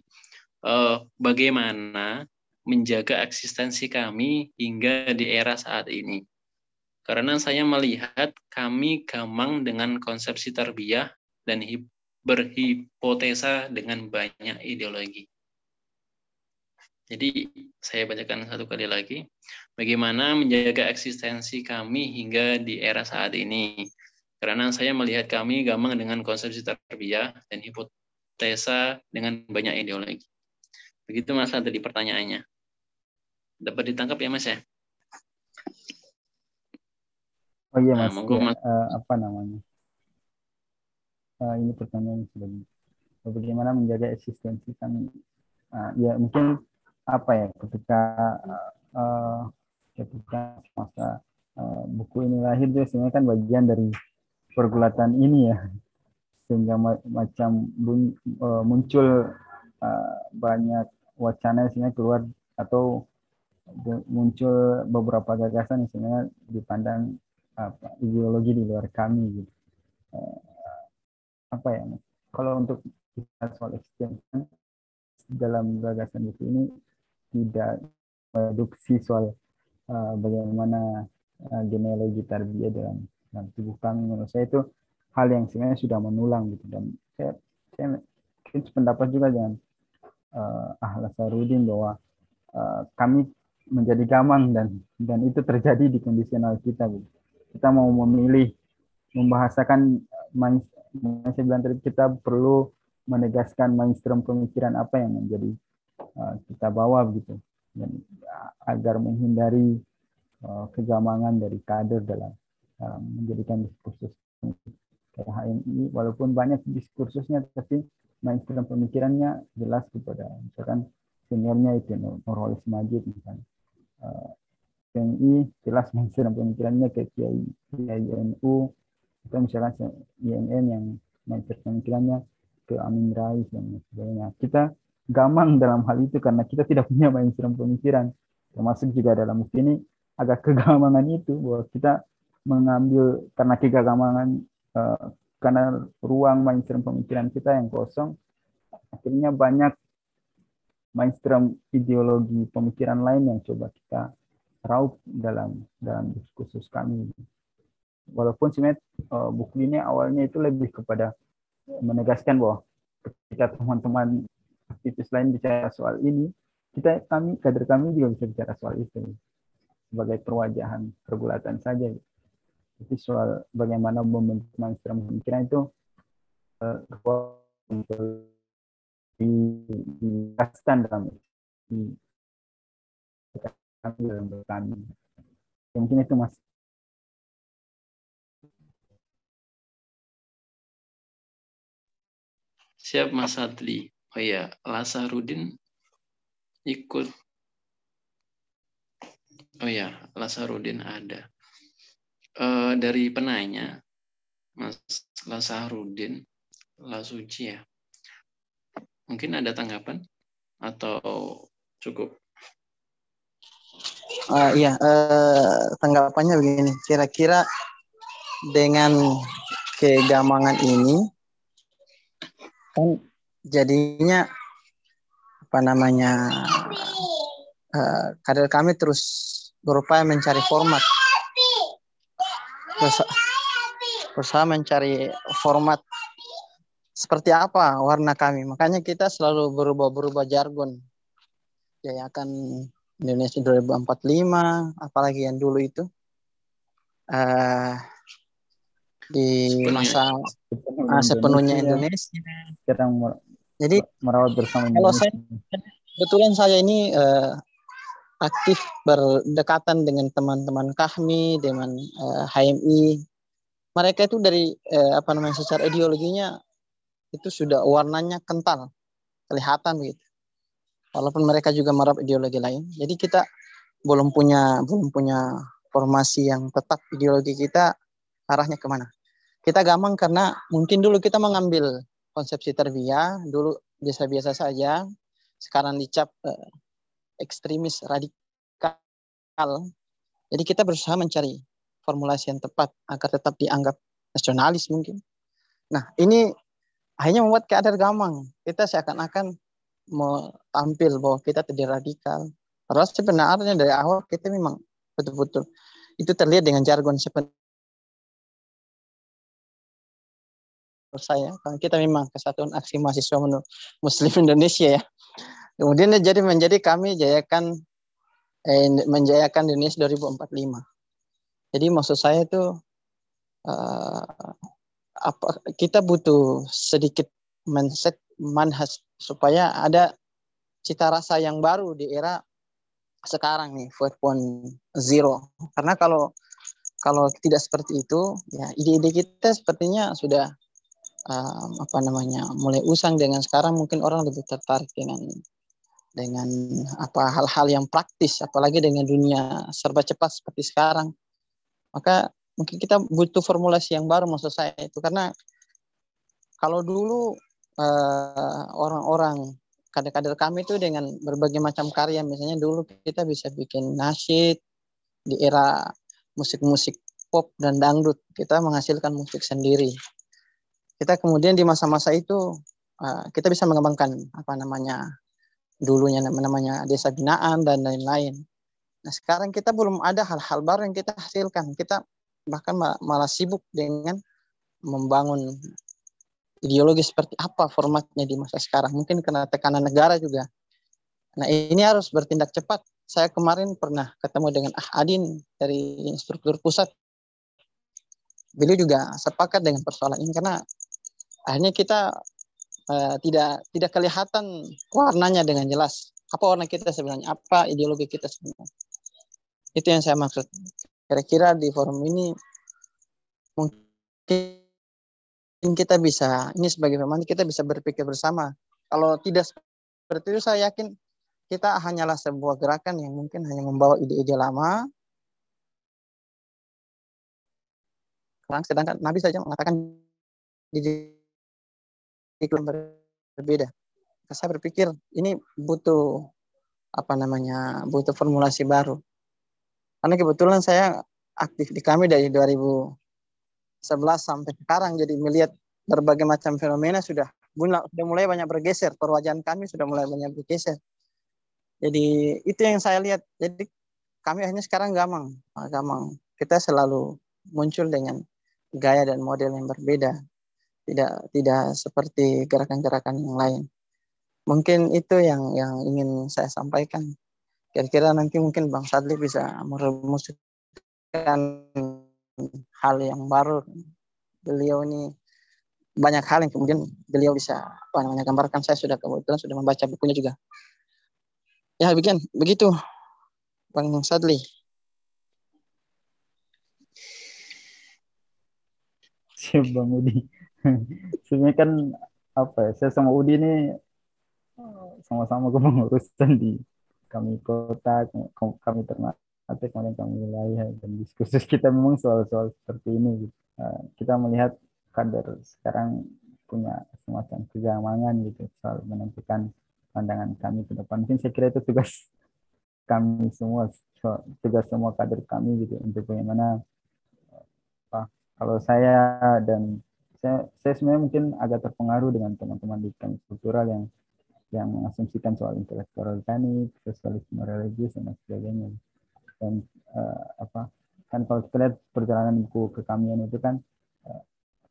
Eh, bagaimana menjaga eksistensi kami hingga di era saat ini? Karena saya melihat kami gamang dengan konsepsi tarbiyah dan berhipotesa dengan banyak ideologi. Jadi saya bacakan satu kali lagi. Bagaimana menjaga eksistensi kami hingga di era saat ini. Karena saya melihat kami gampang dengan konsepsi tarbiyah dan hipotesa dengan banyak ideologi. Begitu Mas tadi pertanyaannya. Dapat ditangkap ya Mas ya? Oh iya Mas, nah, ya, mas. Uh, apa namanya? uh, ini pertanyaan sudah bagaimana menjaga eksistensi kami uh, ya mungkin apa ya ketika uh, ketika masa uh, buku ini lahir itu sebenarnya kan bagian dari pergulatan ini ya. Sehingga ma macam bun, uh, muncul uh, banyak wacana sebenarnya keluar atau muncul beberapa gagasan yang sebenarnya dipandang apa, ideologi di luar kami gitu. Apa ya kalau untuk soal extension dalam gagasan buku ini tidak reduksi soal uh, bagaimana uh, genealogi tarbiyah dalam dalam tubuh kami menurut saya itu hal yang sebenarnya sudah menulang gitu dan saya saya pendapat juga dengan uh, Ahlas Sarudin bahwa uh, kami menjadi gamang dan dan itu terjadi di kondisional kita gitu. kita mau memilih membahasakan tadi kita perlu menegaskan mainstream pemikiran apa yang menjadi kita bawa begitu. Dan uh, agar menghindari uh, kegamangan dari kader dalam menjadikan diskursus HMI walaupun banyak diskursusnya tapi mainstream pemikirannya jelas kepada misalkan seniornya itu Nurholis Majid misalnya. Uh, PNI jelas mainstream pemikirannya ke Kiai Kiai NU atau misalkan INN yang mindset pemikirannya ke Amin Rais dan sebagainya. Kita gamang dalam hal itu karena kita tidak punya mainstream pemikiran. Termasuk juga dalam buku ini agak kegamangan itu bahwa kita mengambil karena kegamangan uh, karena ruang mainstream pemikiran kita yang kosong akhirnya banyak mainstream ideologi pemikiran lain yang coba kita raup dalam dalam diskursus kami walaupun sebenarnya uh, buku ini awalnya itu lebih kepada menegaskan bahwa ketika teman-teman aktivis lain bicara soal ini, kita kami kader kami juga bisa bicara soal itu sebagai perwajahan pergulatan saja. Jadi soal bagaimana membentuk mainstream pemikiran itu uh, dijelaskan dalam di dalam kami. Ya, mungkin itu mas. Siap Mas Adli. Oh iya, Lasarudin ikut. Oh iya, Lasarudin ada. Uh, dari penanya, Mas Lasarudin, Lasuci ya. Mungkin ada tanggapan atau cukup? Uh, iya, uh, tanggapannya begini. Kira-kira dengan kegamangan ini, kan jadinya apa namanya uh, kader kami terus berupaya mencari format. Berusaha, berusaha mencari format seperti apa warna kami. Makanya kita selalu berubah-berubah jargon. Ya akan Indonesia 2045 apalagi yang dulu itu. Uh, di masa sepenuhnya, sepenuhnya Indonesia. Indonesia. Jadi merawat bersama Kalau saya kebetulan saya ini uh, aktif berdekatan dengan teman-teman kami dengan uh, eh, HMI. Mereka itu dari uh, apa namanya secara ideologinya itu sudah warnanya kental, kelihatan gitu. Walaupun mereka juga merawat ideologi lain. Jadi kita belum punya belum punya formasi yang tetap ideologi kita arahnya ke mana kita gampang karena mungkin dulu kita mengambil konsepsi terbiah dulu biasa-biasa saja. Sekarang dicap eh, ekstremis radikal. Jadi kita berusaha mencari formulasi yang tepat agar tetap dianggap nasionalis mungkin. Nah ini hanya membuat keadaan gampang kita seakan-akan mau tampil bahwa kita tidak radikal. Padahal sebenarnya dari awal kita memang betul-betul itu terlihat dengan jargon sepenuhnya saya. Karena kita memang kesatuan aksi mahasiswa muslim Indonesia ya. Kemudian jadi menjadi kami jayakan eh, menjayakan Indonesia 2045 jadi maksud saya itu uh, apa kita butuh sedikit mindset manhas supaya ada cita rasa yang baru di era sekarang nih 4.0 karena kalau kalau tidak seperti itu ya ide-ide kita sepertinya sudah um, apa namanya mulai usang dengan sekarang mungkin orang lebih tertarik dengan dengan apa hal-hal yang praktis apalagi dengan dunia serba cepat seperti sekarang. Maka mungkin kita butuh formulasi yang baru maksud saya itu. Karena kalau dulu uh, orang-orang kader-kader kami itu dengan berbagai macam karya misalnya dulu kita bisa bikin nasyid di era musik-musik pop dan dangdut. Kita menghasilkan musik sendiri kita kemudian di masa-masa itu uh, kita bisa mengembangkan apa namanya dulunya namanya desa binaan dan lain-lain. Nah sekarang kita belum ada hal-hal baru yang kita hasilkan. Kita bahkan malah sibuk dengan membangun ideologi seperti apa formatnya di masa sekarang. Mungkin karena tekanan negara juga. Nah ini harus bertindak cepat. Saya kemarin pernah ketemu dengan Ah Adin dari struktur pusat. Beliau juga sepakat dengan persoalan ini karena akhirnya kita uh, tidak tidak kelihatan warnanya dengan jelas. Apa warna kita sebenarnya? Apa ideologi kita sebenarnya? Itu yang saya maksud. Kira-kira di forum ini mungkin kita bisa ini sebagai pemain kita bisa berpikir bersama. Kalau tidak seperti itu saya yakin kita hanyalah sebuah gerakan yang mungkin hanya membawa ide-ide lama. Sedangkan Nabi saja mengatakan di iklim berbeda. Saya berpikir ini butuh apa namanya butuh formulasi baru. Karena kebetulan saya aktif di kami dari 2011 sampai sekarang jadi melihat berbagai macam fenomena sudah sudah mulai banyak bergeser. Perwajahan kami sudah mulai banyak bergeser. Jadi itu yang saya lihat. Jadi kami hanya sekarang gamang. Gamang. Kita selalu muncul dengan gaya dan model yang berbeda tidak tidak seperti gerakan-gerakan yang lain. Mungkin itu yang yang ingin saya sampaikan. Kira-kira nanti mungkin Bang Sadli bisa merumuskan hal yang baru. Beliau ini banyak hal yang kemudian beliau bisa apa namanya gambarkan saya sudah kebetulan sudah membaca bukunya juga ya begini begitu bang Sadli siap bang Udi sebenarnya kan apa ya saya sama Udi ini sama-sama kepengurusan di kami kota kami ternate kemudian kami wilayah dan diskusi kita memang soal-soal seperti ini kita melihat kader sekarang punya semacam kegamangan gitu soal menentukan pandangan kami ke depan. Mungkin saya kira itu tugas kami semua, tugas semua kader kami gitu untuk bagaimana kalau saya dan saya, saya sebenarnya mungkin agak terpengaruh dengan teman-teman di kami kultural yang yang mengasumsikan soal intelektual organik, sosialisme religius dan sebagainya. Dan uh, apa kan kalau kita lihat perjalanan buku kekamian itu kan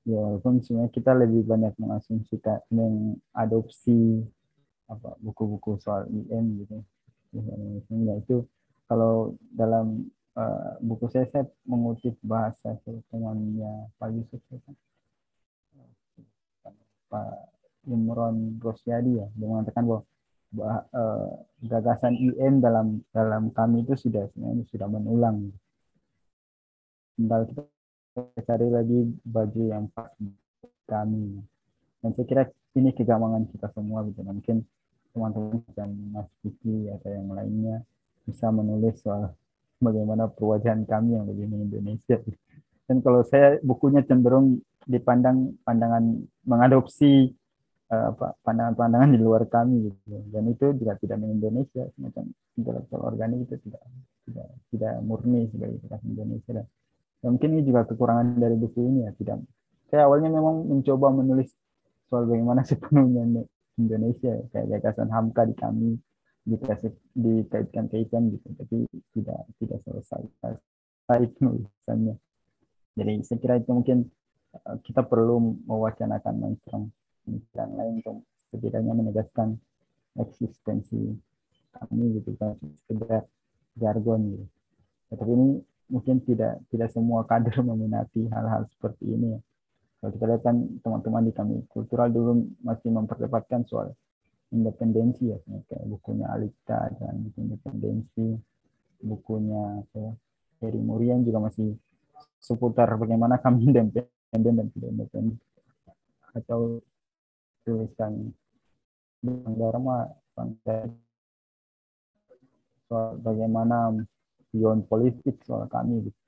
ya walaupun sebenarnya kita lebih banyak mengasumsikan mengadopsi apa buku-buku soal IM gitu ya itu kalau dalam uh, buku saya saya mengutip bahasa temannya Pak Yusuf ya kan? Pak Imron Rosyadi ya dia mengatakan bahwa bah, uh, gagasan IM dalam dalam kami itu sudah sudah menulang tinggal kita cari lagi baju yang pas kami. Dan saya kira ini kegamangan kita semua gitu. Mungkin teman-teman dan Mas Vicky atau yang lainnya bisa menulis soal bagaimana perwajahan kami yang lebih Indonesia dan kalau saya bukunya cenderung dipandang pandangan mengadopsi uh, pandangan-pandangan di luar kami gitu dan itu juga tidak Indonesia semacam intelektual organik itu tidak tidak tidak murni sebagai Indonesia dan mungkin ini juga kekurangan dari buku ini ya. Tidak. Saya awalnya memang mencoba menulis soal bagaimana sepenuhnya Indonesia kayak gagasan Hamka di kami dikasih dikaitkan-kaitkan gitu tapi tidak tidak selesai selesai penulisannya jadi saya kira itu mungkin eh, kita perlu mewacanakan mainstream pemikiran lain untuk setidaknya menegaskan eksistensi kami gitu kan sekedar jargon gitu. Ya, tapi ini mungkin tidak tidak semua kader meminati hal-hal seperti ini. Kalau kita lihat kan teman-teman di kami kultural dulu masih memperdebatkan soal independensi ya, kayak bukunya Alita dan independensi, bukunya ya, Heri Murian juga masih seputar bagaimana kami independen dan tidak independen. Atau tulisan Bang Dharma soal bagaimana beyond politik soal kami. Gitu.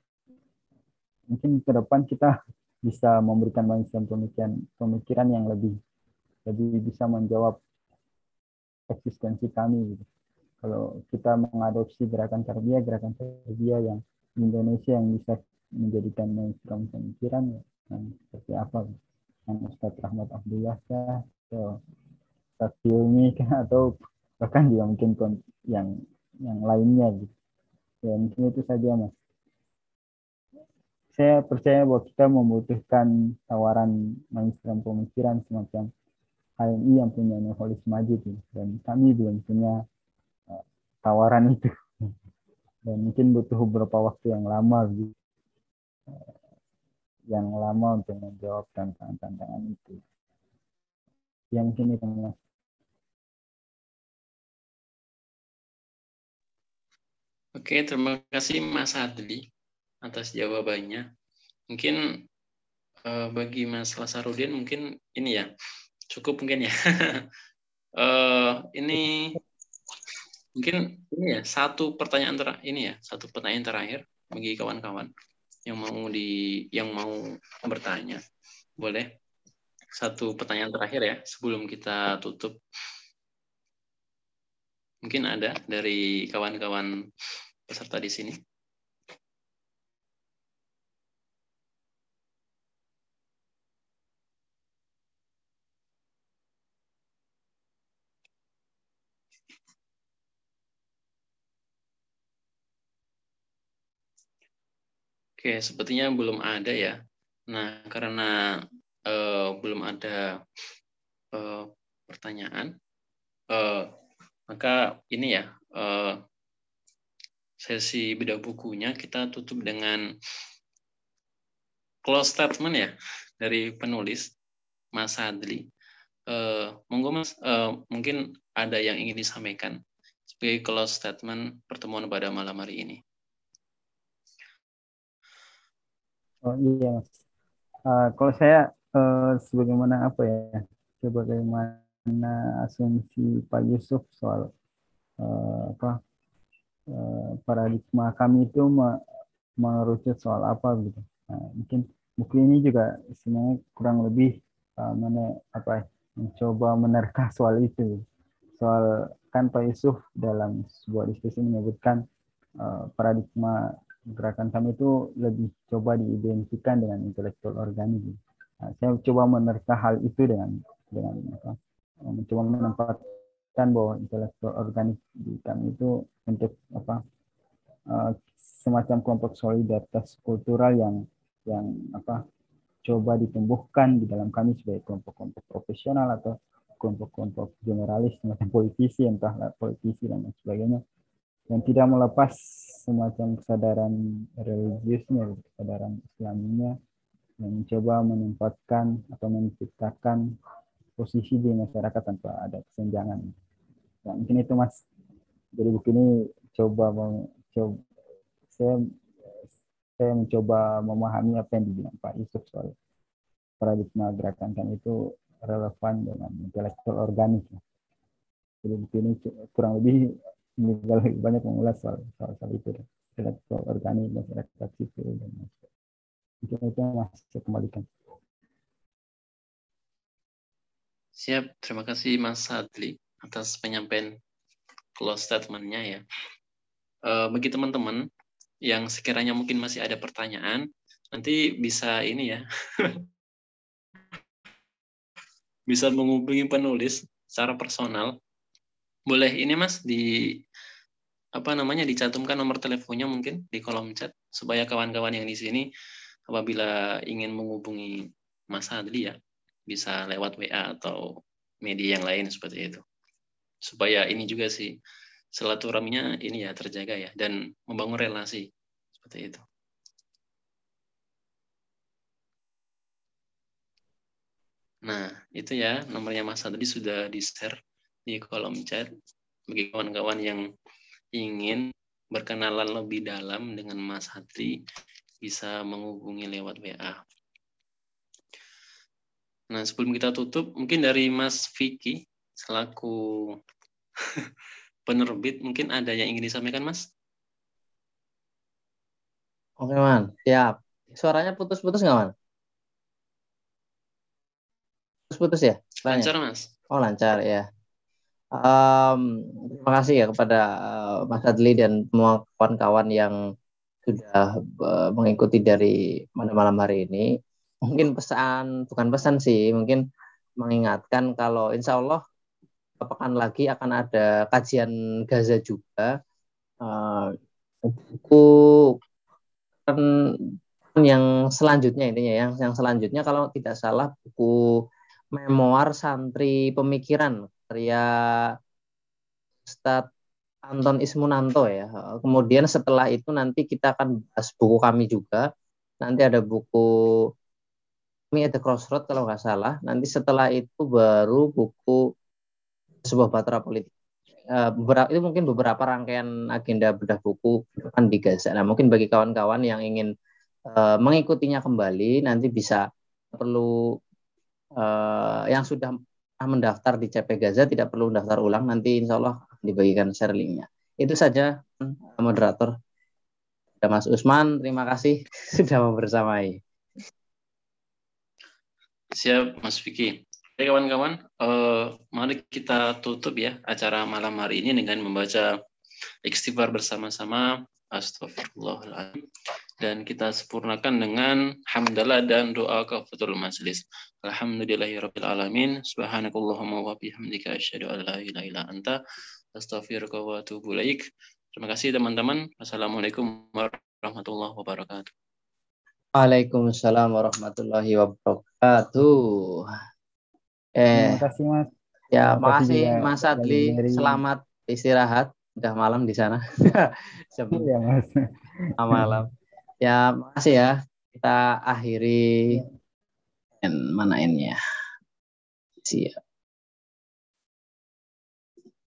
Mungkin ke depan kita bisa memberikan macam pemikiran pemikiran yang lebih lebih bisa menjawab eksistensi kami. Gitu. Kalau kita mengadopsi gerakan tarbiyah, gerakan tarbiyah yang Indonesia yang bisa menjadikan mainstream pemikiran yang seperti apa? Gitu. Yang Ustadz Rahmat Abdullah kah? Atau Ustadz Hilmi? Atau bahkan juga mungkin yang yang lainnya gitu ya mungkin itu saja mas saya percaya bahwa kita membutuhkan tawaran mainstream pemikiran semacam HMI yang punya Nurholis Majid dan kami belum punya uh, tawaran itu dan mungkin butuh beberapa waktu yang lama gitu. Yang lama untuk menjawab tantangan-tantangan itu yang itu mas Oke, terima kasih Mas Adli atas jawabannya. Mungkin uh, bagi Mas Lasarudin mungkin ini ya cukup mungkin ya. uh, ini mungkin ini ya satu pertanyaan terakhir ini ya satu pertanyaan terakhir bagi kawan-kawan yang mau di yang mau bertanya. Boleh? Satu pertanyaan terakhir ya sebelum kita tutup. Mungkin ada dari kawan-kawan peserta di sini? Oke, sepertinya belum ada ya. Nah, karena uh, belum ada uh, pertanyaan, uh, maka ini ya uh, sesi bedah bukunya kita tutup dengan close statement ya dari penulis. Mas Adli. Uh, monggo Mas, uh, mungkin ada yang ingin disampaikan sebagai close statement pertemuan pada malam hari ini. Oh iya Mas. Uh, kalau saya uh, sebagaimana apa ya, sebagaimana asumsi Pak Yusuf soal uh, apa uh, paradigma kami itu merucut soal apa gitu. Nah, mungkin buku ini juga sebenarnya kurang lebih uh, mana apa ya, mencoba menerka soal itu. Soal kan Pak Yusuf dalam sebuah diskusi menyebutkan uh, paradigma gerakan kami itu lebih coba diidentikan dengan intelektual organik. Nah, saya coba menerka hal itu dengan dengan apa, mencoba menempatkan bahwa intelektual organik di kami itu untuk apa uh, semacam kelompok solidaritas kultural yang yang apa coba ditumbuhkan di dalam kami sebagai kelompok-kelompok profesional atau kelompok-kelompok generalis semacam politisi entahlah politisi dan sebagainya yang tidak melepas semacam kesadaran religiusnya kesadaran islaminya yang mencoba menempatkan atau menciptakan posisi di masyarakat tanpa ada kesenjangan. Nah, mungkin itu mas. Jadi buku ini coba coba saya saya mencoba memahami apa yang dibilang Pak Yusuf soal paradigma gerakan kan itu relevan dengan intelektual organik. Jadi buku ini kurang lebih lebih banyak mengulas soal soal, soal itu intelektual organik masyarakat sipil dan itu yang masih saya kembalikan. Siap, terima kasih Mas Adli atas penyampaian close statement-nya ya. Uh, bagi teman-teman yang sekiranya mungkin masih ada pertanyaan, nanti bisa ini ya, bisa menghubungi penulis secara personal. Boleh ini mas di apa namanya dicantumkan nomor teleponnya mungkin di kolom chat supaya kawan-kawan yang di sini apabila ingin menghubungi Mas Adli ya bisa lewat WA atau media yang lain seperti itu supaya ini juga sih silaturahminya ini ya terjaga ya dan membangun relasi seperti itu. Nah, itu ya nomornya Mas tadi sudah di-share di kolom chat bagi kawan-kawan yang ingin berkenalan lebih dalam dengan Mas Hadri bisa menghubungi lewat WA. Nah, sebelum kita tutup, mungkin dari Mas Vicky selaku penerbit mungkin ada yang ingin disampaikan Mas? Oke Man, siap. Suaranya putus-putus nggak Man? Putus-putus ya? Lancar Mas. Oh lancar ya. Um, terima kasih ya kepada uh, Mas Adli dan semua kawan-kawan yang sudah uh, mengikuti dari mana malam hari ini. Mungkin pesan, bukan pesan sih, mungkin mengingatkan kalau insya Allah pekan lagi akan ada kajian Gaza juga. Uh, buku yang selanjutnya intinya yang yang selanjutnya kalau tidak salah buku memoir santri pemikiran karya Ustadz Anton Ismunanto ya. Kemudian setelah itu nanti kita akan bahas buku kami juga. Nanti ada buku kami ada Crossroad kalau nggak salah. Nanti setelah itu baru buku sebuah batra politik. Beberapa itu mungkin beberapa rangkaian agenda bedah buku akan digasak. Nah, mungkin bagi kawan-kawan yang ingin uh, mengikutinya kembali nanti bisa perlu uh, yang sudah mendaftar di CP Gaza tidak perlu daftar ulang nanti insya Allah dibagikan share linknya. Itu saja moderator. Ada Mas Usman, terima kasih sudah membersamai. Siap Mas Vicky. Oke kawan-kawan, uh, mari kita tutup ya acara malam hari ini dengan membaca istighfar bersama-sama. Astagfirullahaladzim. Dan kita sempurnakan dengan hamdalah dan doa kafatul majlis. Alhamdulillahirabbil alamin. Subhanakallahumma wa bihamdika asyhadu an la ilaha illa anta astaghfiruka wa atubu ilaik. Terima kasih teman-teman. Assalamualaikum warahmatullahi wabarakatuh. Waalaikumsalam warahmatullahi wabarakatuh. Eh, Terima kasih Mas. Ya, makasih Mas Adli. Selamat istirahat. Sudah malam di sana. Jam ya, Mas. malam. Ya, makasih ya. Kita akhiri mana ini ya. Siap.